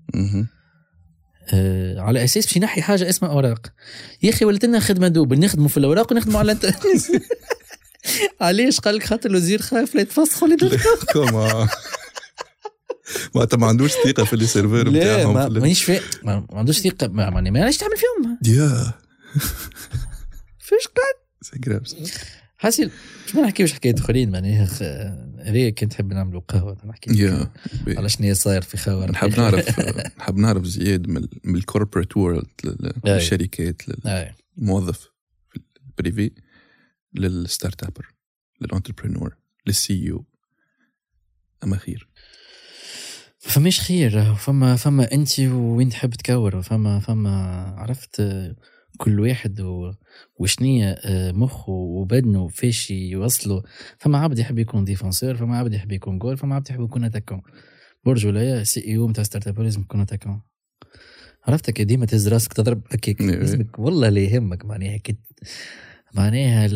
آه، على أساس باش ينحي حاجة اسمها أوراق. يا أخي ولات لنا خدمة double نخدموا في الأوراق ونخدموا على الإنترنت. علاش قال لك؟ خاطر الوزير خايف لا يتفسخوا لي معناتها ما عندوش ثقة في لي سيرفور نتاعهم ما- في مانيش فاهم ما عندوش ثقة ما علاش تعمل فيهم. يا. فاش قاعد سي جراف حاسين مش ما نحكيوش حكايات أخرين؟ معناها هذه كنت نحب نعملوا قهوة نحكي على شنو صاير في خوار نحب نعرف نحب نعرف زياد من الكوربريت وورلد للشركات أي. للموظف في ال privé لل startuper لل entrepreneur لل CEO. أما خير؟ فماش خير فما فما أنت وين تحب تكور فما فما عرفت كل واحد وشنية آه، مخه وبدنه فاش يوصله فما عبد يحب يكون défenseur فما عبد يحب يكون جول فما عبد يحب يكون attaquant. برج ولا CEO نتاع startup لازم يكون attaquant. عرفتك ديما تهز راسك تضرب هكاك. إيه. لازمك والله لا يهمك معناها كي معناها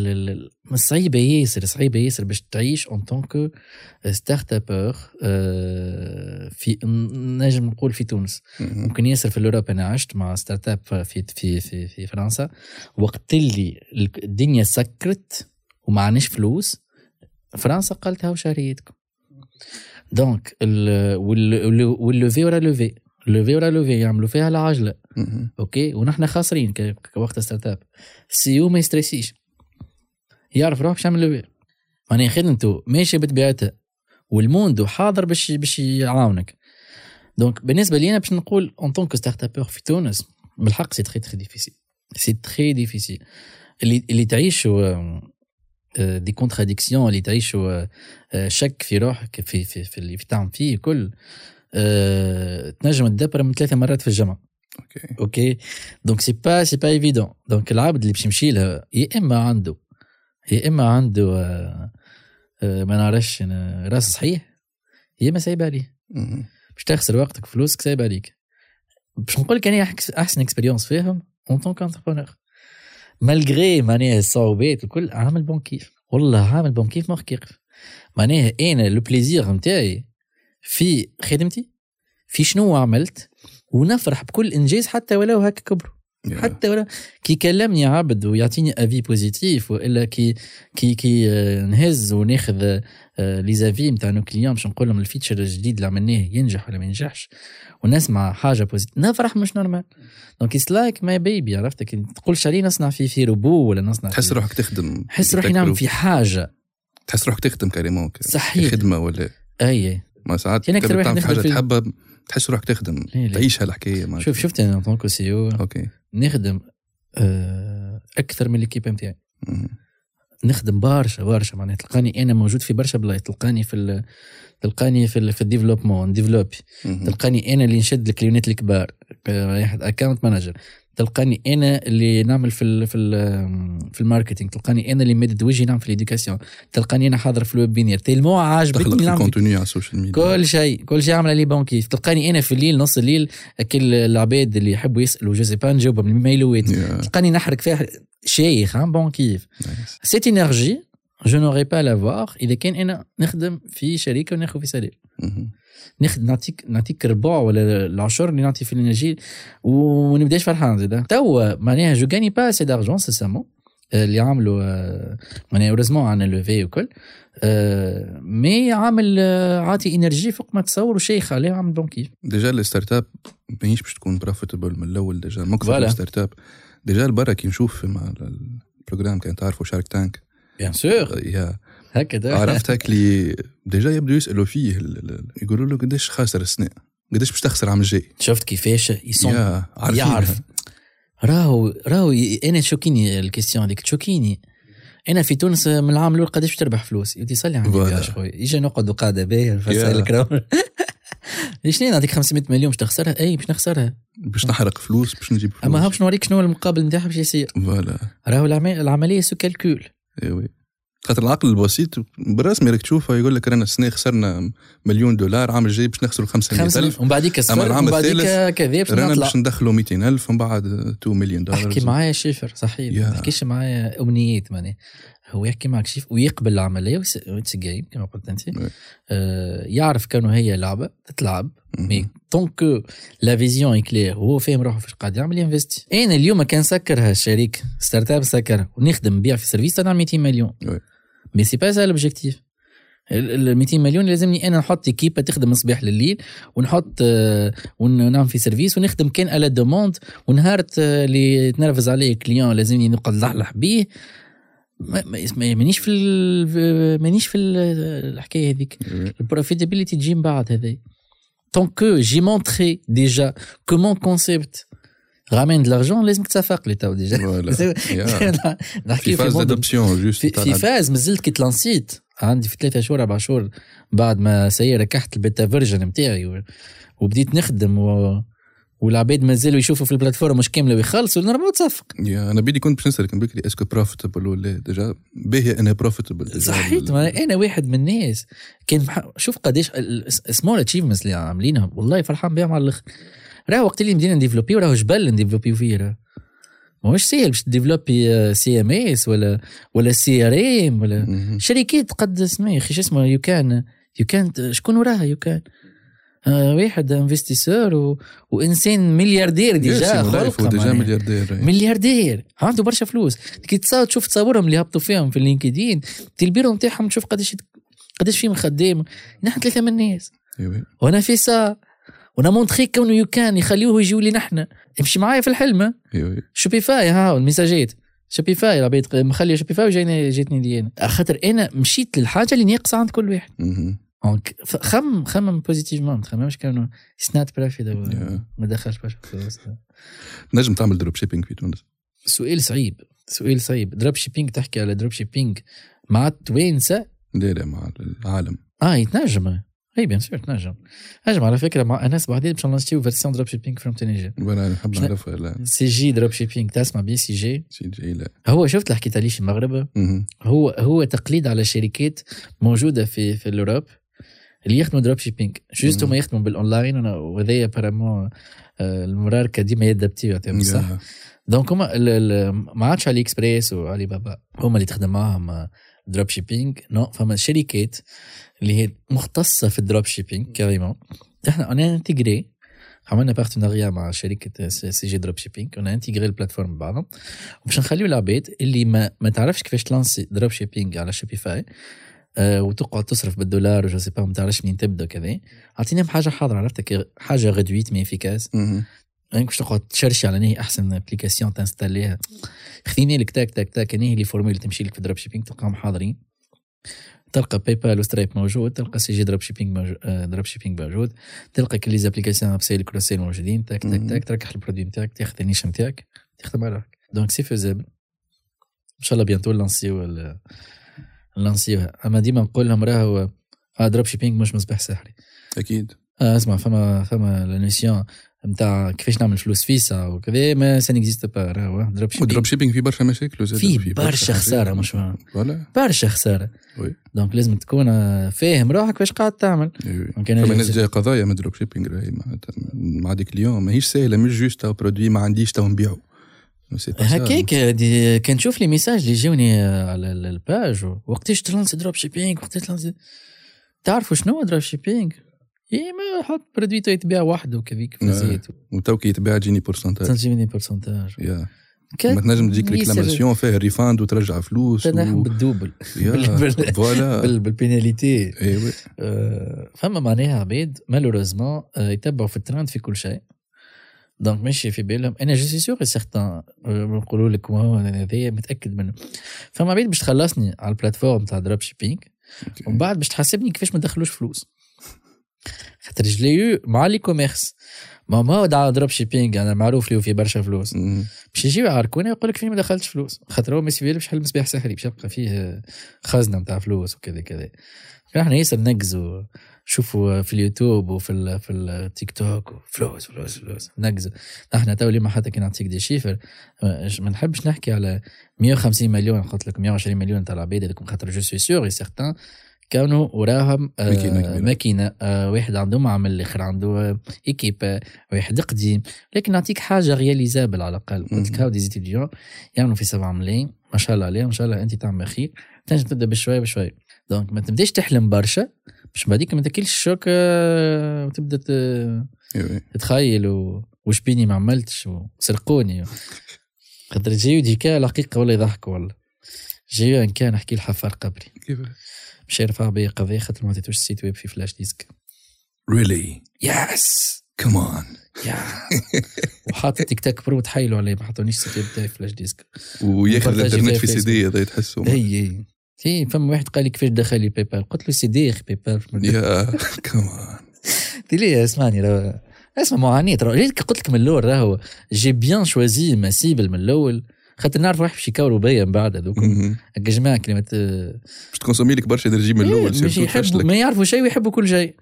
صعيبة ياسر صعيبة ياسر باش تعيش en tant que startupeur في نجم نقول في تونس. ممكن ياسر في ال Europe أنا عشت مع startup في في في في فرنسا. وقت اللي الدنيا سكرت وما عندناش فلوس فرنسا قالت هاو شهريتكم donc ال- وال- وال- وال levée ورا levée. levée ورا levée يعملوا فيها العجله. أوكي ونحن خاسرين كوقت startup ال CEO ما يستريسيش يعرف روح باش يعمل levée معناها خدمته ماشيه بطبيعتها. وال monde حاضر باش باش يعاونك. donc بالنسبة لي أنا باش نقول en tant que startupeur في تونس بالحق c'est très très difficile c'est très difficile اللي اللي تعيشوا des contradictions اللي تعيشوا آه، آه، شك في روحك في في, في اللي تعمل فيه كل. تنجم تدبر من ثلاثة مرات في الجامعة أوكي. أوكي؟ donc c'est pas c'est pas évident donc العبد اللي باش يمشي لها يا إما عنده يا إما عنده آه، آه، ما نعرفش راس صحيح يا إما سايب عليه. باش تخسر وقتك وفلوسك سايب عليك. باش نقول لك أنا أحسن expérience فيهم en tant qu'entrepreneur malgré معناها الصعوبات الكل عامل bon كيف والله عامل bon كيف مخ كيف معناها أنا le plaisir نتاعي في خدمتي؟ في شنو عملت؟ ونفرح بكل إنجاز حتى ولو هكا كبروا. يا. حتى ولا كي كلمني عبد ويعطيني avis positif وإلا كي كي كي آه، نهز وناخذ les avis نتاع nos clients باش نقول لهم ال feature الجديد اللي عملناه ينجح ولا ما ينجحش؟ ونسمع حاجة positive نفرح مش normal donc it's like my baby عرفت كي تقولش عليه نصنع في في روبو ولا نصنع تحس روحك تخدم حس روحي نعمل في حاجة. تحس روحك تخدم carrément صحيح. خدمه ولا؟ أي. ما ساعات أكثر تبي واحد حاجة في ال- تحبها تحس روحك تخدم. تعيش هالحكاية شوف شفت أنا en tant que CEO okay نخدم آه، أكثر من l'équipe نتاعي. نخدم برشا برشا معناها تلقاني أنا موجود في برشا بلايص تلقاني في ال... تلقاني في ال... في ال développement développer مهم. تلقاني أنا اللي نشد الكليونات الكبار واحد account manager تلقاني أنا اللي نعمل في ال في ال في ال marketing تلقاني أنا اللي مدد وجهي نعمل في ال éducation تلقاني أنا حاضر في ال webinaire tellement تخلق عاجبتني في نعمل ال contenu على ال social media كل شيء كل شيء عامل عليه bon كيف تلقاني أنا في الليل نص الليل كل العباد اللي يحبوا يسألوا je sais pas نجاوبهم الميلوات yeah. تلقاني نحرك فيها شيخ ها bon كيف nice. cette énergie je n'aurai pas l'avoir إذا كان أنا نخدم في شركه وناخذ في salaire مهم. ناخذ نعطيك نعطيك ربع ولا العشر اللي نعطي في ال énergie ونبداش فرحان زيد. توا معناها je gagne pas assez d'argent suffisamment اللي عملوا آه، معناها heureusement on l'a fait وكل. mais عامل آه، عاطي énergie فوق ما تصور وشيخ عليه عامل bon كيف déjà ال startup ماهيش باش تكون profitable من الأول déjà voilà. ال startup déjà البرا كي نشوف مع ال programme كان تعرفوا Shark Tank bien sûr yeah هكذا. عرفت هاك اللي déjà يبدو يسالوا فيه يقولوا له قداش خاسر السنة قداش باش تخسر عام الجاي. شفت كيفاش؟ يصون يعرف. راهو راهو أنا ت choquيني ال question هذيك ت choquيني. أنا في تونس من العام الأول قداش تربح فلوس؟ لي صلي عندي خويا يجي نقعد قاعدة باهية فاسالك راهو ليش ليه نعطيك 500 مليون باش تخسرها؟ أي باش نخسرها. باش نحرق فلوس باش نجيب فلوس أما ها باش نوريك شنو المقابل نتاعها باش يصير. voilà. راهو العم- العملية se calcule. إي وي. خاطر العقل البسيط بالرسمي راك تشوفه يقول لك رانا السنة خسرنا مليون دولار العام الجاي باش نخسروا 500 خمسة ألف. ومن بعديك الصفر العام الثالث كذا باش رانا باش ندخلوا 200 ألف ومن بعد 2 مليون دولار. احكي معايا chiffres صحيح. ما تحكيش معايا أمنيات ماني هو يحكي معك chiffres ويقبل العملية و it's game كما قلت أنت. آه يعرف كانوا هي لعبة تتلعب mais. donc la vision اي هو فاهم روحه فاش قاعد يعمل ي investi أنا اليوم كان سكرها الشريك startup سكرها ونخدم نبيع في service أنا 200 مليون. mais c'est pas ça l'objectif ال 200 مليون لازمني أنا نحط ايكيبا تخدم من الصباح لليل ونحط آه، ونعمل في service ونخدم كان à la demande ونهارت اللي يتنرفز عليه client لازمني نقعد نلحلح بيه. ما- ما- ما- مانيش في مانيش في ال- الحكاية هذيك. ال profitabilité تجي من بعد هذا tant que j'ai montré déjà que mon concept de l'argent لازمك تصفق لي tout déjà. نحكي في phase juste في. phase مازلت كي ت lancéيت عندي في ثلاثة شهور أربع شهور بعد ما سي ركحت ال beta version نتاعي وبديت نخدم و... والعباد مازالوا يشوفوا في ال plateforme مش كامله ويخلصوا normal تصفق yeah أنا بيدي كنت باش نسالك بكري est-ce que profitable ولا déjà باهي أنا profitable صحيت ما أنا واحد من الناس كان. شوف قداش small achievements اللي عاملينها والله فرحان بهم على الآخر راه وقت اللي بدينا ن développe راه جبل ن développe فيه راه؟ ماهوش سهل باش ت développe CMS ولا ولا CRM ولا. شركات قد اسمه يا أخي شو اسمه YouCan YouCan شكون وراها؟ YouCan آه واحد investisseur و... وإنسان ملياردير déjà ولايف خلقه و déjà معناها. ملياردير ملياردير. عنده برشا فلوس. كي تصاور تشوف تصاورهم اللي هبطوا فيهم في اللينكدين تي البيرو نتاعهم تشوف قداش قداش فيهم خدام. نحن ثلاثة من الناس. أيوه وأنا في سا وأنا مونتخي كونه يو كان يخليوه يجيو لي نحن امشي معايا في الحلم شوبيفاي ها المساجات شوبيفاي العباد مخليه شوبيفاي وجايني جاتني دي أنا خاطر أنا مشيت للحاجة اللي ناقصة عند كل واحد. دونك ف- خمم بوزيتيفمون ما تخممش كانوا سنات برافيت Yeah. ما دخلش برشا نجم تعمل drop shipping في تونس. سؤال صعيب. سؤال صعيب. drop shipping تحكي على drop shipping مع التوانسة؟ لا لا مع العالم. آه يتنجم. اي bien sûr تنجم نجم على فكره مع انس بعدين باش ن lancéو version drop shipping from Tunisia نحب نعرفها لا سي جي دروب شيبينج تسمع بي سي جي سي جي لا هو شفت اللي حكيت عليه في المغرب. هو هو تقليد على شركات موجوده في في ال Europe اللي يخدموا drop shipping juste. هما يخدموا بالاونلاين وهذايا apparemment المراركه ديما ي adaptيو صح yeah. donc هما ما عادش AliExpress و Alibaba هما اللي تخدم معاهم drop shipping non فما شركات اللي هي مختصة في ال drop shipping carrément إحنا on a intégré عملنا partenariat مع شركة CJ Dropshipping on a intégré ال plateforme بعضهم. وباش نخليو العباد اللي ما ما تعرفش كيفاش ت lancer drop shipping على Shopify آه وتقعد تصرف بالدولار و je sais pas ما تعرفش منين تبدأ كذا. اعطيناهم حاجة حاضرة عرفتك حاجة réduite mais efficace. يعني باش تقعد ت chercher على نهي احسن application ت installerها خذيني لك تاك تاك تاك نهي les formules تمشي لك في drop shipping تلقاهم حاضرين. تلقى PayPal و Stripe موجود تلقى CJ drop موجود drop shipping موجود. تلقى كل les applications upsell cross-sell موجودين تاك تاك. تاك تركح ال produit نتاعك تاخذ ال niche نتاعك تخدم على روحك donc c'est faisable إن شاء الله bientôt lancéو لانسيوها أما ديما نقول لهم راهو dropshipping مش مصباح سحري. أكيد. آه اسمع فما فما لا نتاع كيفاش نعمل فلوس فيسا وكذا mais ça n'existe pas راهو drop و dropshipping شيبينج فيه برشا مشاكل فيه برشا. خساره مش فاهم. voilà برشا خساره oui. Donc لازم تكون فاهم روحك واش قاعد تعمل فما ناس جاية قضايا من dropshipping راهي مع ديك اليوم ماهيش سهله مش juste produit ما عنديش tout سا. هكاك كان تشوف لي message اللي يجوني على ال- ال page وقتاش تلانسي dropshipping وقتاش تلانسي تعرفوا شنو هو dropshipping؟ إي ما حط produit و يتباع وحده كذيك في آه. زيت وتو كي يتباع تجيني pourcentage تنجمني pourcentage يا. ما تنجم تجيك réclamation فيها refund وترجع فلوس تنحم و... بال double. Voilà. بال- بال pénalité آه، فما معناها عباد malheureusement يتبعوا في الترند في كل شيء. دونك ماشي في بالهم. أنا جو سي سيغ سيغتان نقولوا لك وهو هذايا متأكد منه. فما عباد باش تخلصني على البلاتفورم تاع دروب شيبينج ومن بعد باش تحاسبني كيفاش ما دخلوش فلوس. خاطر جليو مع لي كوميرس ما ما هو دروب شيبينغ أنا معروف له في برشا فلوس. باش يجيو يعاركونا يقول لك فين ما دخلتش فلوس. خاطر هو ما يسوي باش يحل مصباح سحري باش يبقى فيه خزنة نتاع فلوس وكذا كذا. إحنا ياسر نقزوا شوفوا في اليوتيوب وفي ال في التيك توك فلوس فلوس فلوس. نقزوا إحنا تو اليوم حتى كي نعطيك des chiffres ما نحبش نحكي على 150 مليون قلت لك 120 مليون تاع العباد هذوك خاطر je suis sûr, certain. كانوا وراهم آه، ماكينة. ماكينة آه، واحد عنده معمل الآخر عنده équipe واحد قديم لكن نعطيك حاجة réalisable على الأقل قلت لك. هاو des étudiants يعملوا في سبعة ملايين ما شاء الله عليهم ان شاء الله أنت تعمل خير تنجم تبدأ بشوية بشوية دونك ما تبداش تحلم برشا باش بعديك ما تاكلش الشوك آه، وتبدأ. تتخيل. وش بيني ما عملتش وسرقوني خاطر جايو ديكا الحقيقة والله يضحكوا والله جايو إن كان نحكي الحفار قبري كيف مش يرفع بيا قضية خاطر ما عطيتوش السيت ويب في فلاش ديسك. ريلي يس كمان يا وحاطط تيك تاك برو تحايلوا عليه ما حطونيش السيت ويب تاعي فلاش ديسك. وياخذ الانترنت في سي دي هذا تحسه. هي هي. هي فما واحد قال لي كيفاش دخل لي باي بال قلت له سي دي يا أخي باي بال يا كمان قلت لي أسمعني؟ راه أسمع ليك قلت لك من الأول؟ راهو جي بيان شوازي ماسيبل من الأول. خاطر نعرف واحد باش يكوروا بيا من بعد هذوك. هكا جماعة كلمة باش تكونسومي لك برشا انرجي من الأول إيه، ما يعرفوا شيء ويحبوا كل شيء.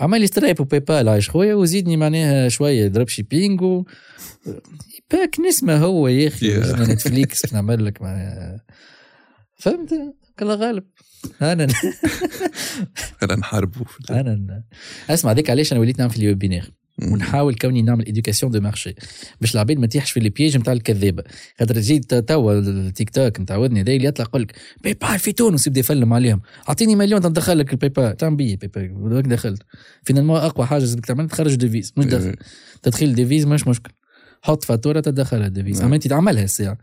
عمال سترايب وباي بال عايش خويا وزيدني معناها شوية دروب شيبينج و باك نسمة هو يا أخي Netflix نعمل لك فهمت؟ الله غالب. أنا أنا ال- أنا أسمع هذيك علاش أنا وليت نعمل في ال webinaire مهم. ونحاول كوني نعمل éducation de marché باش العباد ما تيحش في ال piège نتاع الكذابه خاطر تجي توا التيك توك هذا اللي يطلع يقول لك PayPal في تونس يبدا يفلم عليهم. أعطيني مليون ندخل لك ال PayPal تعمل بي PayPal دخلت. Finalement أقوى حاجة لازمك تعمل تخرج devise مش دخل. إيه. تدخيل devise مش مشكل. حط فاتورة تدخلها devise نعم. أما أنت تعملها الساعة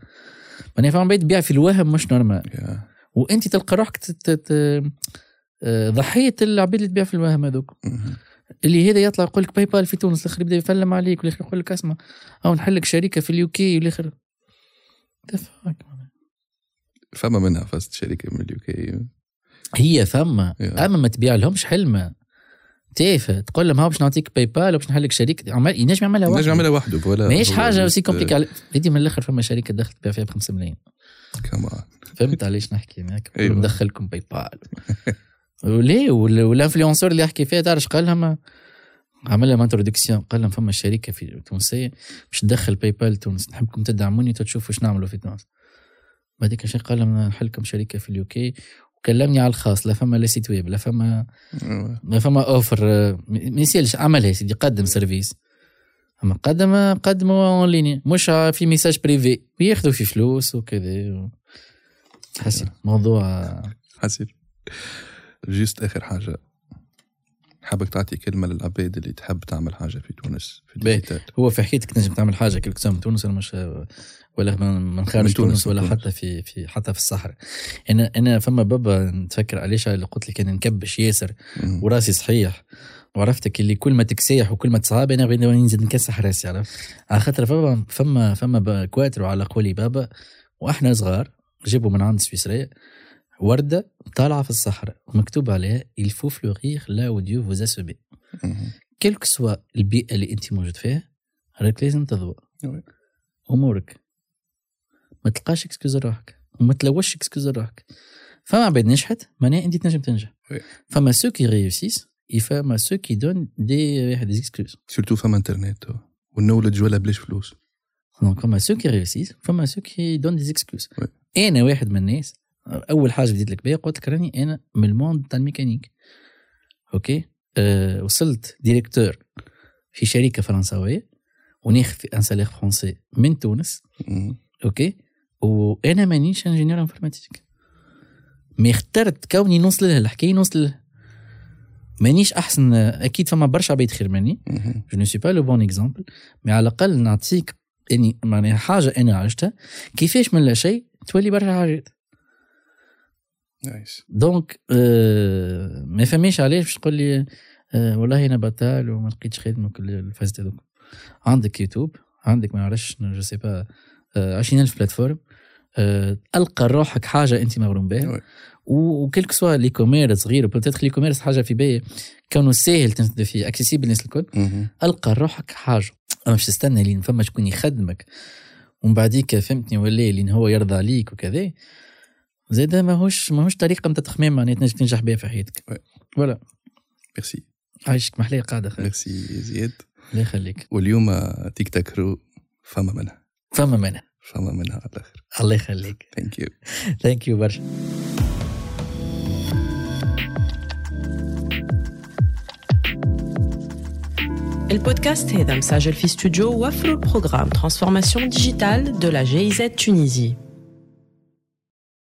ماني فاهم بيت تبيع في الوهم مش normal. وأنت تلقى روحك آه، ضحية العباد اللي تبيع في الوهم هذوك. اللي هذا يطلع يقول لك PayPal في تونس الآخر يبدأ يفلم عليك والآخر يقول لك اسمع أو نحل لك شركة في ال UK والآخر. فما منها فاست شركة من ال UK. هي فما. يا. أما ما تبيع لهمش حلمه تافه تقول لهم ها باش نعطيك PayPal وباش نحل لك شركة. عمال ينجم يعملها نجم واحد. نعملها وحده ولا ماهيش حاجة c'est compliqué على هذه من الآخر فما شركة دخلت تبيع فيها ب 5 ملايين كمان فهمت علاش نحكي؟ معاك أيوة. ندخلكم PayPal وليه وال- وال influenceur اللي يحكي فيها تعرف قال لهم عمل لهم introduction قال لهم فما شركة في تونسيه باش تدخل PayPal تونس. نحبكم تدعموني تشوفوا شنو نعملوا في تونس. بعديك شيء قال لهم نحلكم شركة في ال UK. وكلمني على الخاص لا فما لا site web لا فما أيوة. ما فما offre آه، ما يسألش عملها سيدي قدم service أما قدم قدموا en ligne مش في message privé وياخذوا في فلوس وكذا. و... حسن موضوع حسن juste آخر حاجة حابك تعطي كلمة للعباد اللي تحب تعمل حاجة في تونس في. ال digital هو في حكايتك تنجم تعمل حاجة كل من تونس ولا مش ولا من خارج تونس، تونس ولا تونس. حتى في في حتى في الصحراء أنا أنا فما بابا نتفكر علاش اللي قلت لك أنا نكبش ياسر. وراسي صحيح وعرفتك اللي كل ما تكسيح وكل ما تصعب أنا غادي نزيد نكسح راسي عرفت على خاطر فما فما فما كواتر على قولي بابا وإحنا صغار جابوا من عند سويسرا وردة طالعة في الصحراء ومكتوب عليها il faut fleurir là où Dieu vous a semé. quel que soit البيئة اللي أنت موجود فيها راك لازم تضوى. أمورك. ما تلقاش excuse روحك. وما تلوش excuse روحك. فما عباد نجحت معناها أنت تنجم تنجح. فما ceux qui réussissent فما ceux qui donnent des des excuses surtout فما انترنت وال knowledge ولا بلاش فلوس. Donc فما ceux qui réussissent فما ceux qui donnent des excuses. أنا واحد من الناس أول حاجة بديت لك بها قلت لك راني أنا من ال monde تاع الميكانيك. OK؟ أه وصلت directeur في شركة فرنساويه وناخذ في un salaire français من تونس. OK؟ وأنا مانيش ingénieur informatique mais اخترت كوني نوصل لها الحكاية نوصل لها. مانيش أحسن أكيد فما برشا عباد خير مني. je ne suis pas le bon exemple mais على الأقل نعطيك اني معناها حاجة أنا عشتها. كيفاش من لا شيء تولي برشا حاجات. donc آه ما فهميش علاش باش تقول لي آه والله أنا بطال وما لقيتش خدمة كل الفاز هذوك عندك يوتيوب عندك ما نعرفش je sais pas 20000 plateformes آه، ألقى روحك حاجة أنت مغروم بها. وكلك soit l'e-commerce صغير peut-être l'e-commerce حاجة في بالي كانوا ساهل تنتبه فيه accessible الناس الكل. ألقى روحك حاجة. أنا مش تستنى لين فما شكون يخدمك. ومن بعديك فهمتني ولا لين هو يرضى عليك وكذا. زاد ماهوش ماهوش طريقه نتاع تخمام معناها تنجم تنجح بها في حياتك Ouais. Voilà merci عايشك محلاها قعدة خير ميرسي زياد الله يخليك واليوم Tiktakpro فما منها فما منها فما منها على الآخر الله يخليك thank you thank you برشا البودكاست هذا مسجل في استوديو وفروا ال programme transformation digitale de la GIZ Tunisie.